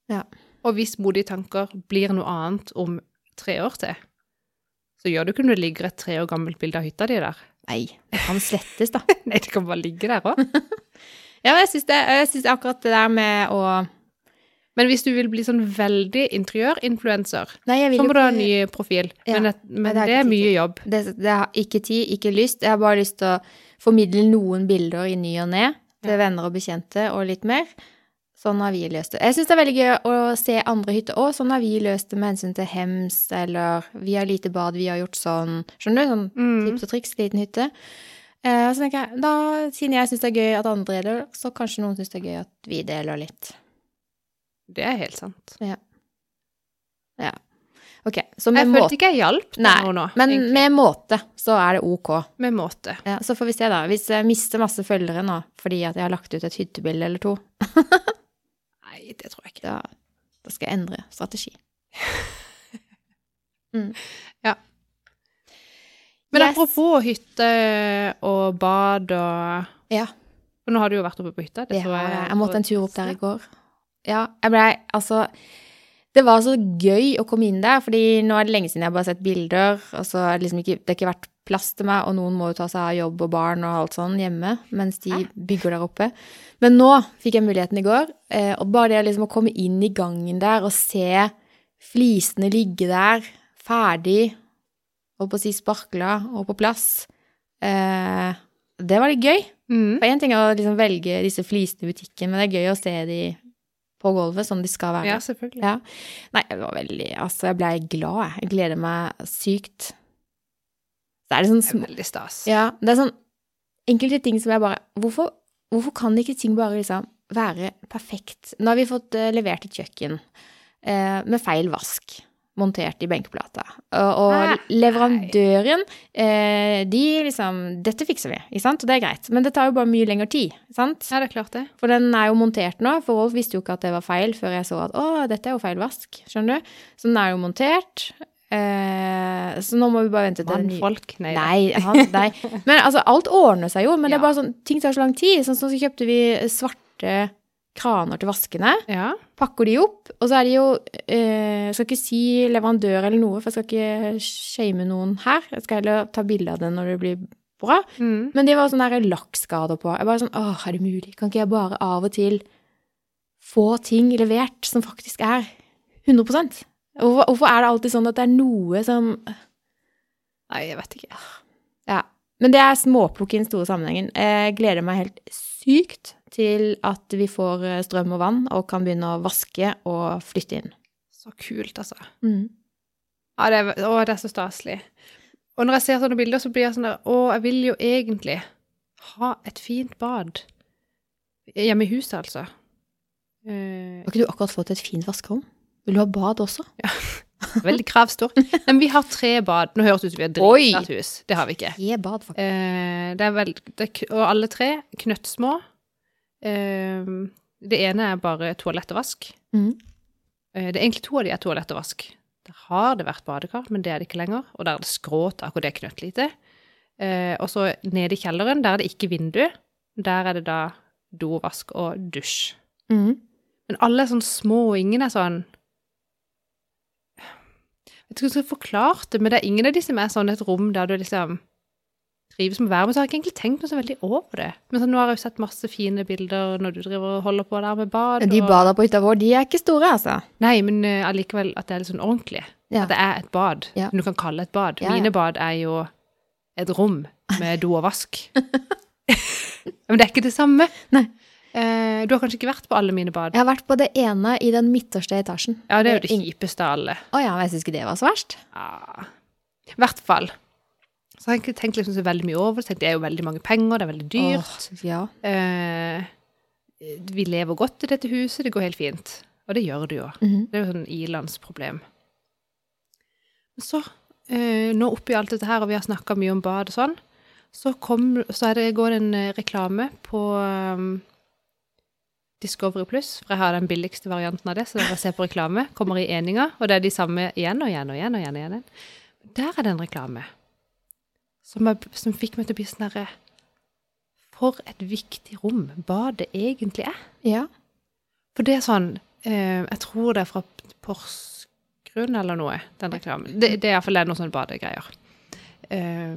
Ja. Og hvis modige tanker blir noe annet om tre år til, så gjør det ikke når det ligger et tre år gammelt bilde av hytta di der. Nei, det kan slettes, da. Nei, det kan bare ligge der òg. Ja, jeg syns, det, jeg syns akkurat det der med å Men hvis du vil bli sånn veldig interiørinfluenser, så må du ha en ny profil. Ja, Men, det, men det er mye jobb. det, det har ikke tid, ikke lyst. Jeg har bare lyst til å formidle noen bilder i ny og ne til Ja. venner og bekjente og litt mer. Sånn har vi løst det. Jeg syns det er veldig gøy å se andre hytter òg. Sånn har vi løst det med hensyn til hems, eller vi har lite bad, vi har gjort sånn. Skjønner du? Sånn Mm. tips og triks, liten hytte. Eh, så tenker jeg, da, siden jeg syns det er gøy at andre deler, så kanskje noen syns det er gøy at vi deler litt. Det er helt sant. Ja. ja. Ok, så med Jeg med følte ikke jeg hjalp Nei, nå. nå. Men egentlig. med måte så er det ok. med måte. Ja, så får vi se, da. Hvis jeg mister masse følgere nå fordi at jeg har lagt ut et hyttebilde eller to, Nei, det tror jeg ikke. da, da skal jeg endre strategi. Mm. Men Yes. apropos hytte og bad og Ja, For nå har du jo vært oppe på hytta. det ja, har jeg. Jeg måtte en tur opp der i går. Ja, jeg blei altså Det var så gøy å komme inn der, fordi nå er det lenge siden jeg bare har sett bilder, og så er det liksom ikke Det har ikke vært plass til meg, og noen må jo ta seg av jobb og barn og alt sånn hjemme mens de bygger der oppe. Men nå fikk jeg muligheten i går, eh, og bare det liksom å komme inn i gangen der og se flisene ligge der, ferdig, holdt på å si sparkla og på plass, eh, det var litt gøy. Mm. For én ting er å liksom velge disse flisene i butikken, men det er gøy å se de på gulvet sånn de skal være. Ja, selvfølgelig. Ja. Nei, det var veldig Altså, jeg ble glad, jeg. Jeg gleder meg sykt. Så er det sånn Det er veldig stas. Ja, det er sånn enkelte ting som jeg bare Hvorfor, hvorfor kan ikke ting bare liksom være perfekt? Nå har vi fått uh, levert et kjøkken uh, med feil vask montert i benkeplata. Og, og leverandøren, eh, de liksom Dette fikser vi, ikke sant? Og det er greit. Men det tar jo bare mye lengre tid, sant? Ja, det er klart det. For den er jo montert nå, for Rolf visste jo ikke at det var feil før jeg så at å, dette er jo feil vask, skjønner du. Så den er jo montert. Eh, så nå må vi bare vente til Mannfolk. Nei. Nei, han, nei. Men altså, alt ordner seg jo, men det er bare sånn, ting tar så lang tid. Sånn som så kjøpte vi svarte kraner til vaskene, Ja. pakker de opp, og så er de jo eh, Jeg skal ikke si leverandør eller noe, for jeg skal ikke shame noen her. Jeg skal heller ta bilde av det når det blir bra. Mm. Men det var sånne der lakkskader på. Jeg bare sånn Åh, er det mulig? Kan ikke jeg bare av og til få ting levert som faktisk er 100 Hvorfor, hvorfor er det alltid sånn at det er noe som Nei, jeg vet ikke. Ja. Men det er småplukk i den store sammenhengen. Jeg gleder meg helt sykt til at vi får eh, strøm og vann og kan begynne å vaske og flytte inn. Så kult, altså. Mm. Ja, det er, å, det er så staselig. Og når jeg ser sånne bilder, så blir jeg sånn der Å, jeg vil jo egentlig ha et fint bad. Hjemme i huset, altså. Har ikke du akkurat fått et fint vaskerom? Vil du ha bad også? Ja. veldig kravstor. Men vi har tre bad. Nå høres det ut som vi har dritsvært hus. Det har vi ikke. Tre bad, faktisk. Eh, det er vel, det og alle tre knøttsmå. Eh, det ene er bare toalett og vask. Mm. Eh, det er egentlig to av de er toalett og vask. Der har det vært badekar, men det er det ikke lenger. Og der er det skråtak, og det er knøttlite. Eh, og så nede i kjelleren, der er det ikke vindu. Der er det da do, vask og dusj. Mm. Men alle er sånn små, og ingen er sånn Jeg tror jeg skulle forklart det, men det er ingen av de som er sånn et rom der du liksom trives med å være med, så har jeg ikke egentlig tenkt noe så veldig over det. Men sånn, nå har jeg jo sett masse fine bilder når du driver og holder på der med bad. De bader på hytta vår, de er ikke store, altså. Nei, men allikevel uh, at det er litt sånn ordentlig. Ja. At det er et bad, Ja. som du kan kalle et bad. Ja. Mine bad er jo et rom med do og vask. men det er ikke det samme. Nei. Eh, du har kanskje ikke vært på alle mine bad? Jeg har vært på det ene i den midterste etasjen. Ja, det er jo det kjipeste av alle. Å ja, men jeg syns ikke det var så verst. Ja. I hvert fall. Så har jeg ikke tenkt liksom så veldig mye over det. Det er jo veldig mange penger, det er veldig dyrt. Oh, ja. Eh, vi lever godt i dette huset, det går helt fint. Og det gjør det jo. Mhm. Det er jo sånn ilandsproblem. Men så, eh, nå oppi alt dette her, og vi har snakka mye om bad og sånn, så, kom, så er det, går det en eh, reklame på um, Discovery Pluss, for jeg har den billigste varianten av det, så dere ser på reklame, kommer i eninga, og det er de samme igjen og igjen og igjen. og igjen, og igjen. Der er det en reklame som, er, som fikk meg til å bli sånn herre For et viktig rom badet egentlig er. ja. For det er sånn eh, Jeg tror det er fra Porsgrunn eller noe, den reklamen. Det, det er iallfall noen sånne badegreier. Eh,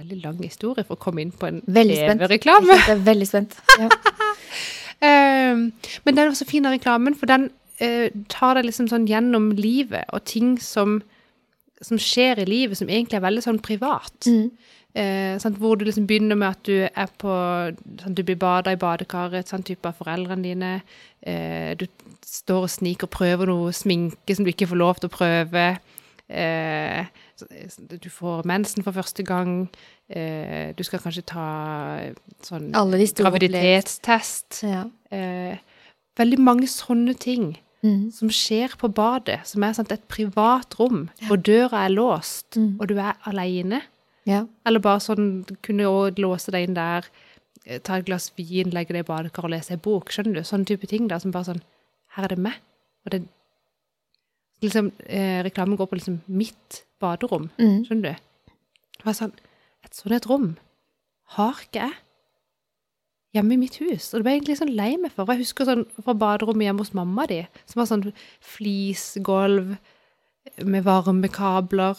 veldig lang historie for å komme inn på en Veldig spent. TV-reklame. Jeg er veldig spent. Ja. Eh, men den var så fin, den reklamen, for den eh, tar deg liksom sånn gjennom livet, og ting som, som skjer i livet som egentlig er veldig sånn privat. Mm. Eh, sant, hvor du liksom begynner med at du er på sant, Du blir bada i badekaret, sånn type av foreldrene dine. Eh, du står og sniker og prøver noe sminke som du ikke får lov til å prøve. Eh, du får mensen for første gang. Eh, du skal kanskje ta sånn de store graviditetstest. Ja. Eh, veldig mange sånne ting Mm. som skjer på badet, som er sant, et privat rom, hvor døra er låst, Mm. og du er alene. Ja. Eller bare sånn, kunne også låse deg inn der, eh, ta et glass vin, legge deg i badekar og lese en bok, skjønner du? Sånne type ting da, som bare sånn, her er det meg. Og det, liksom, eh, reklamen går på liksom mitt baderom, Mm. skjønner du? Det var sånn, et sånt et rom har ikke jeg hjemme i mitt hus. Og det ble jeg egentlig sånn lei meg for. Jeg husker sånn fra baderommet hjemme hos mamma di, som var sånn flisgolv med varmekabler.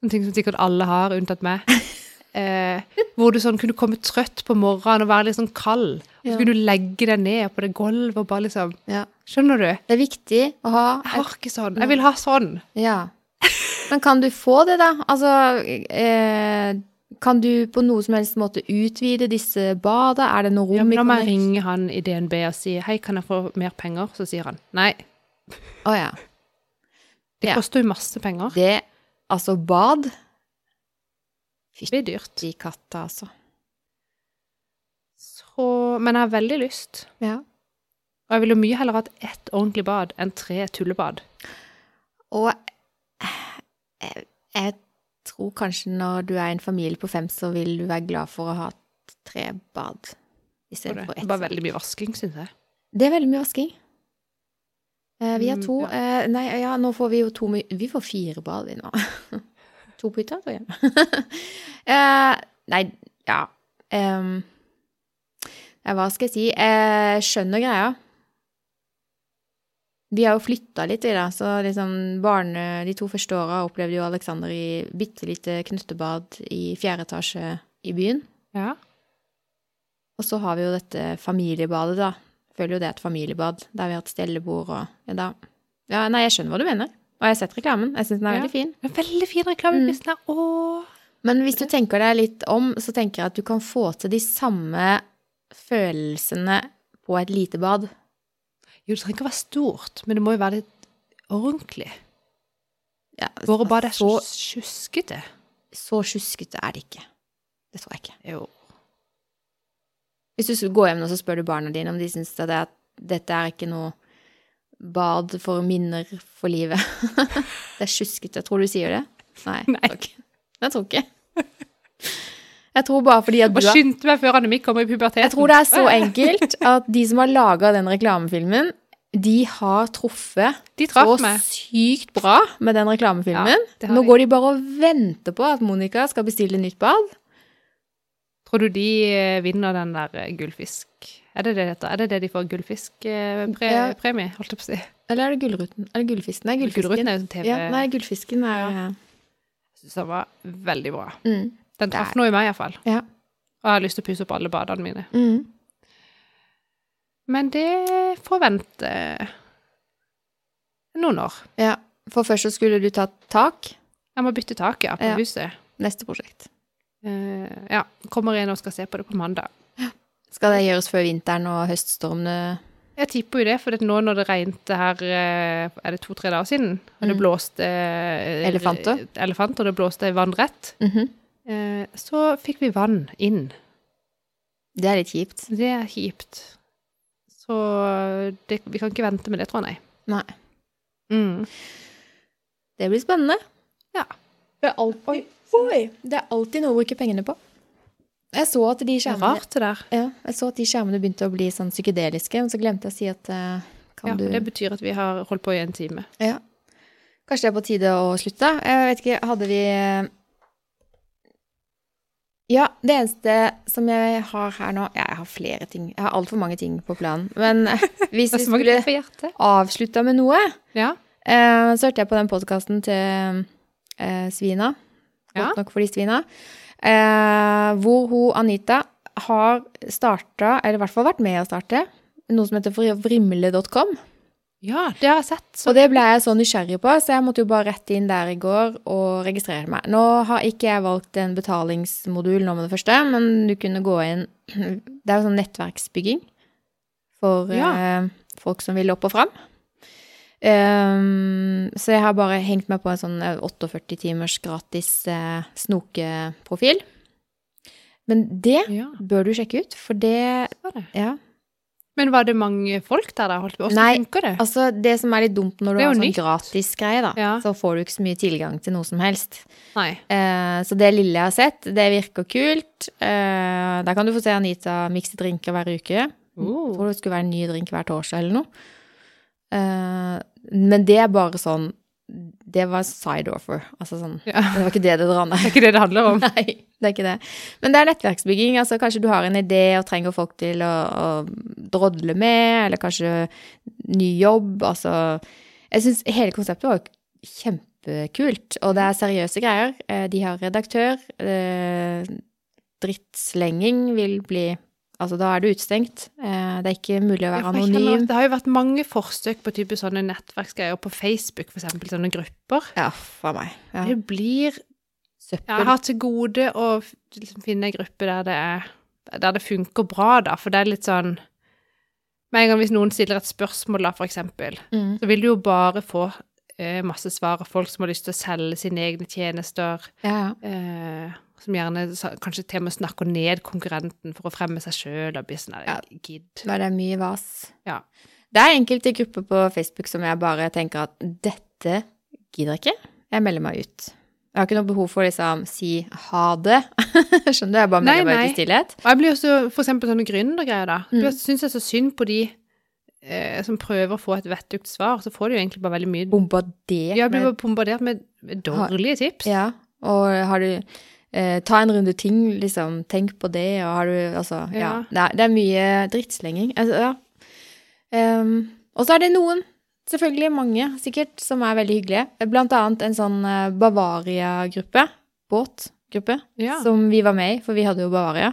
Sånne ting som sikkert alle har, unntatt meg. Eh, hvor du sånn kunne komme trøtt på morgenen og være litt sånn kald. Så kunne du legge deg ned på det gulvet og bare liksom ja. Skjønner du? Det er viktig å ha Jeg har ikke sånn. Jeg vil ha sånn. Ja. Men kan du få det, da? Altså eh, Kan du på noe som helst måte utvide disse badene? Er det noe rom Ja, men da må jeg ringe han i DNB og si hei, kan jeg få mer penger? Så sier han nei. Å ja. Det Ja. koster jo masse penger. Det Altså, bad Det blir dyrt. i katta, altså. Så, men jeg har veldig lyst. Ja. Og jeg ville mye heller hatt ett ordentlig bad enn tre tullebad. Og jeg, jeg tror kanskje når du er en familie på fem, så vil du være glad for å ha tre bad istedenfor Det ett. er bare veldig mye vasking, syns jeg. Det er veldig mye vasking. Eh, vi har Mm, to ja. eh, Nei, ja, nå får vi jo to mye. Vi får fire bad, vi nå. to på hytta, tror jeg. eh, nei, ja Em, ja, Hva skal jeg si? Jeg skjønner greia. Vi har jo flytta litt, vi, da. Så liksom barne, de to første åra opplevde jo Alexander i bitte lite knuttebad i fjerde etasje i byen. Ja. Og så har vi jo dette familiebadet, da. Føler jo det er et familiebad, der vi har hatt stellebord og ja, da. Ja, nei, jeg skjønner hva du mener. Og jeg har sett reklamen. Jeg syns den er Ja. veldig fin. En veldig fin reklame. Mm. Åh. Men hvis du tenker deg litt om, så tenker jeg at du kan få til de samme følelsene på et lite bad. Jo, det trenger ikke å være stort, men det må jo være litt ordentlig. Ja, Våre bad er så sjuskete. så sjuskete er det ikke. Det tror jeg ikke. Jo. Hvis du går hjem nå, så spør du barna dine om de syns at det dette er ikke noe bad for minner for livet. det er sjuskete. Tror du sier det? Nei. Nei. Tror. Jeg tror ikke. Jeg tror bare fordi at du har skyndte meg før Annemik kommer i puberteten. Jeg tror det er så enkelt at de som har laga den reklamefilmen, de har truffet De så meg. sykt bra med den reklamefilmen. Ja, Nå går de bare og venter på at Monica skal bestille nytt bad. Tror du de eh, vinner den der eh, gullfisk? Er det det det heter? Er det det de får gullfiskpremie, Ja. holdt jeg på å si? Eller er det Gullruten? Er det Gullfisken? Nei, Gullruten Gullfisken. er jo TV Ja, nei, Gullfisken er Jeg synes den var veldig bra. mm, Den traff nå noe i meg, iallfall. Ja. Og jeg har lyst til å pusse opp alle badene mine. mm. Men det får vente noen år. ja. For først så skulle du ta tak. Jeg må bytte tak, ja, på Ja. huset. Neste prosjekt. Uh, ja, kommer inn og skal se på det på mandag. Skal det gjøres før vinteren og høststormene Jeg tipper jo det, for nå når det regnet her eh, Er det to-tre dager siden? Og det Mm. blåste mm. Elefanter. Elefanter, det blåste vannrett. Mhm. Eh, så fikk vi vann inn. Det er litt kjipt. Det er kjipt. Så det, vi kan ikke vente med det, tror jeg. Nei. Mm. Det blir spennende. Ja. Det er alltid, Oi. Det er alltid noe å bruke pengene på. Jeg så at de er skjermene rart. Ja, jeg så at de skjermene begynte å bli sånn psykedeliske, men så glemte jeg å si at eh, kan Ja, du det betyr at vi har holdt på i en time. Ja. Kanskje det er på tide å slutte? Jeg vet ikke, hadde vi eh, Ja, det eneste som jeg har her nå Ja, jeg har flere ting. Jeg har altfor mange ting på planen. Men hvis vi skulle avslutta med noe, Ja. eh, så hørte jeg på den podkasten til eh, svina. Ja. Godt nok for de svina. Eh, hvor hun, Anita, har starta, eller i hvert fall vært med å starte, noe som heter vrimle.com. ja, det har jeg sett. Så Og det ble jeg så nysgjerrig på, så jeg måtte jo bare rette inn der i går og registrere meg. Nå har ikke jeg valgt en betalingsmodul nå med det første, men du kunne gå inn Det er jo sånn nettverksbygging for Ja. eh, folk som vil opp og fram. Um, så jeg har bare hengt meg på en sånn eh, 48 timers gratis eh, snokeprofil. Men det ja, bør du sjekke ut, for det det. Ja. Men var det mange folk der, da? Holdt på? Nei, funker det? Altså, det som er litt dumt når du har sånn gratisgreie, da, Ja. så får du ikke så mye tilgang til noe som helst. Nei. Uh, så det lille jeg har sett, det virker kult. Uh, der kan du få se Anita mikse drinker hver uke. Uh. Tror det skulle være en ny drink hver torsdag eller noe. Uh, men det er bare sånn Det var side offer. Altså sånn Ja. Det var ikke det det drar Det er ikke det det handler om. Nei, det er ikke det. Men det er nettverksbygging. Altså kanskje du har en idé og trenger folk til å, å drodle med, eller kanskje ny jobb. Altså Jeg syns hele konseptet var kjempekult, og det er seriøse greier. Eh, De har redaktør. eh, Drittslenging vil bli Altså, da er du utestengt. Eh, Det er ikke mulig å være anonym. Det har jo vært mange forsøk på type sånne nettverksgreier på Facebook, eksempel sånne grupper. Ja, for meg. Ja. Det blir Søppel. Jeg har til gode å liksom finne en gruppe der det er Der det funker bra, da, for det er litt sånn Med en gang hvis noen stiller et spørsmål, da, for eksempel, Mm. så vil du jo bare få eh, masse svar av folk som har lyst til å selge sine egne tjenester, ja. eh, som gjerne kanskje til og med snakker ned konkurrenten for å fremme seg sjøl og bli sånn Ja. gidd. Er det mye vas. Ja. Det er enkelte grupper på Facebook som jeg bare tenker at dette gidder jeg ikke. Jeg melder meg ut. Jeg har ikke noe behov for å liksom si ha det. Skjønner du? Jeg bare Nei, melder meg ut i stillhet. Og jeg blir også for eksempel sånne gründergreier, da. Mm. Jeg syns jeg er så synd på de eh, som prøver å få et vettugt svar, så får de jo egentlig bare veldig mye Bombardert Ja, blir bare bombardert med, med dårlige tips. Ja, og har du eh, Ta en runde ting, liksom. Tenk på det, og har du Altså, ja. Ja. Det, er, det er mye drittslenging. Altså, ja. Um, og så er det noen, selvfølgelig mange sikkert, som er veldig hyggelige. Blant annet en sånn eh, Bavaria-gruppe. Båtgruppe. Ja. Som vi var med i, for vi hadde jo Bavaria.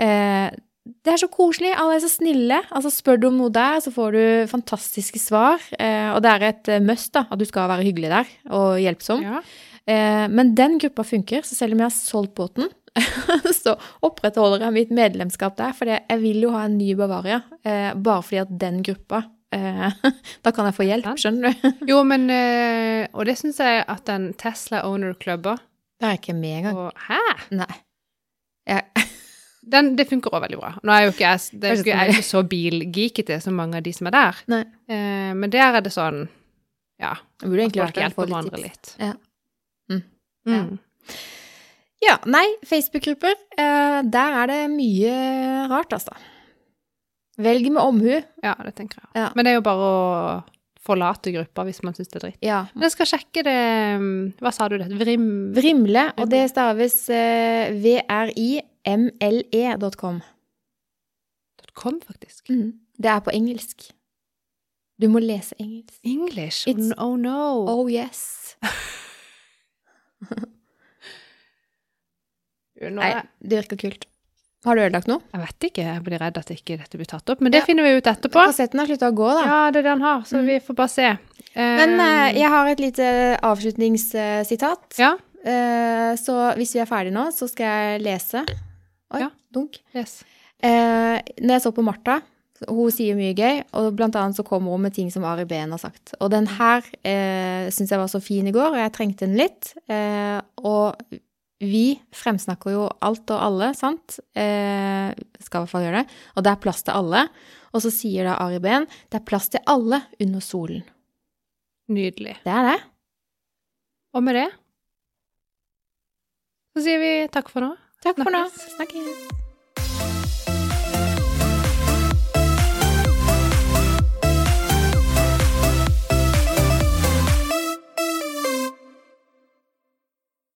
Eh, det er så koselig. Alle er så snille. Altså, spør du om noe der, så får du fantastiske svar. Eh, og det er et eh, must, da, at du skal være hyggelig der og hjelpsom. Ja. Eh, men den gruppa funker, så selv om jeg har solgt båten, så opprettholder jeg mitt medlemskap der, for jeg vil jo ha en ny Bavaria, eh, bare fordi at den gruppa eh, Da kan jeg få hjelp, skjønner du? Jo, men Og det syns jeg at den Tesla Owner Clubber Det er jeg ikke med engang. og Hæ? Nei. Jeg, Den, det funker òg veldig bra. Nå er jo ikke jeg, det jeg er ikke så bilgeekete som mange av de som er der, nei. men der er det sånn Ja, Jeg burde egentlig vært der for litt tips. litt. Ja. Mm. Ja, nei, Facebook-grupper, eh, der er det mye rart, altså. Velg med omhu. Ja, det tenker jeg. Ja. Men det er jo bare å forlate gruppa hvis man syns det er dritt. Ja. Men jeg skal sjekke det mm, Hva sa du det? Vrim... Vrimle, og det staves eh, vrimle.com. .com, faktisk. Mm. Det er på engelsk. Du må lese engelsk. English? It's- oh no. Oh yes. Nei, det virker kult. Har du ødelagt noe? Jeg vet ikke, jeg blir redd at ikke dette blir tatt opp. Men det Ja. finner vi ut etterpå. Kassetten har slutta å gå, da. Ja, det er det han har, så Mm. vi får bare se. Men eh, Eh, jeg har et lite avslutningssitat. Ja, Uh, så hvis vi er ferdige nå, så skal jeg lese. Oi, Ja. dunk. yes. Uh, når jeg så på Martha, hun sier mye gøy, og blant annet så kommer hun med ting som Ari Behn har sagt. Og den her eh, syns jeg var så fin i går, og jeg trengte den litt. Eh, og vi fremsnakker jo alt og alle, sant? Eh, skal i hvert fall gjøre det. Og det er plass til alle. Og så sier da Ari Behn det er plass til alle under solen. Nydelig. Det er det. Og med det så sier vi takk for nå. Takk for nå. Snakkes.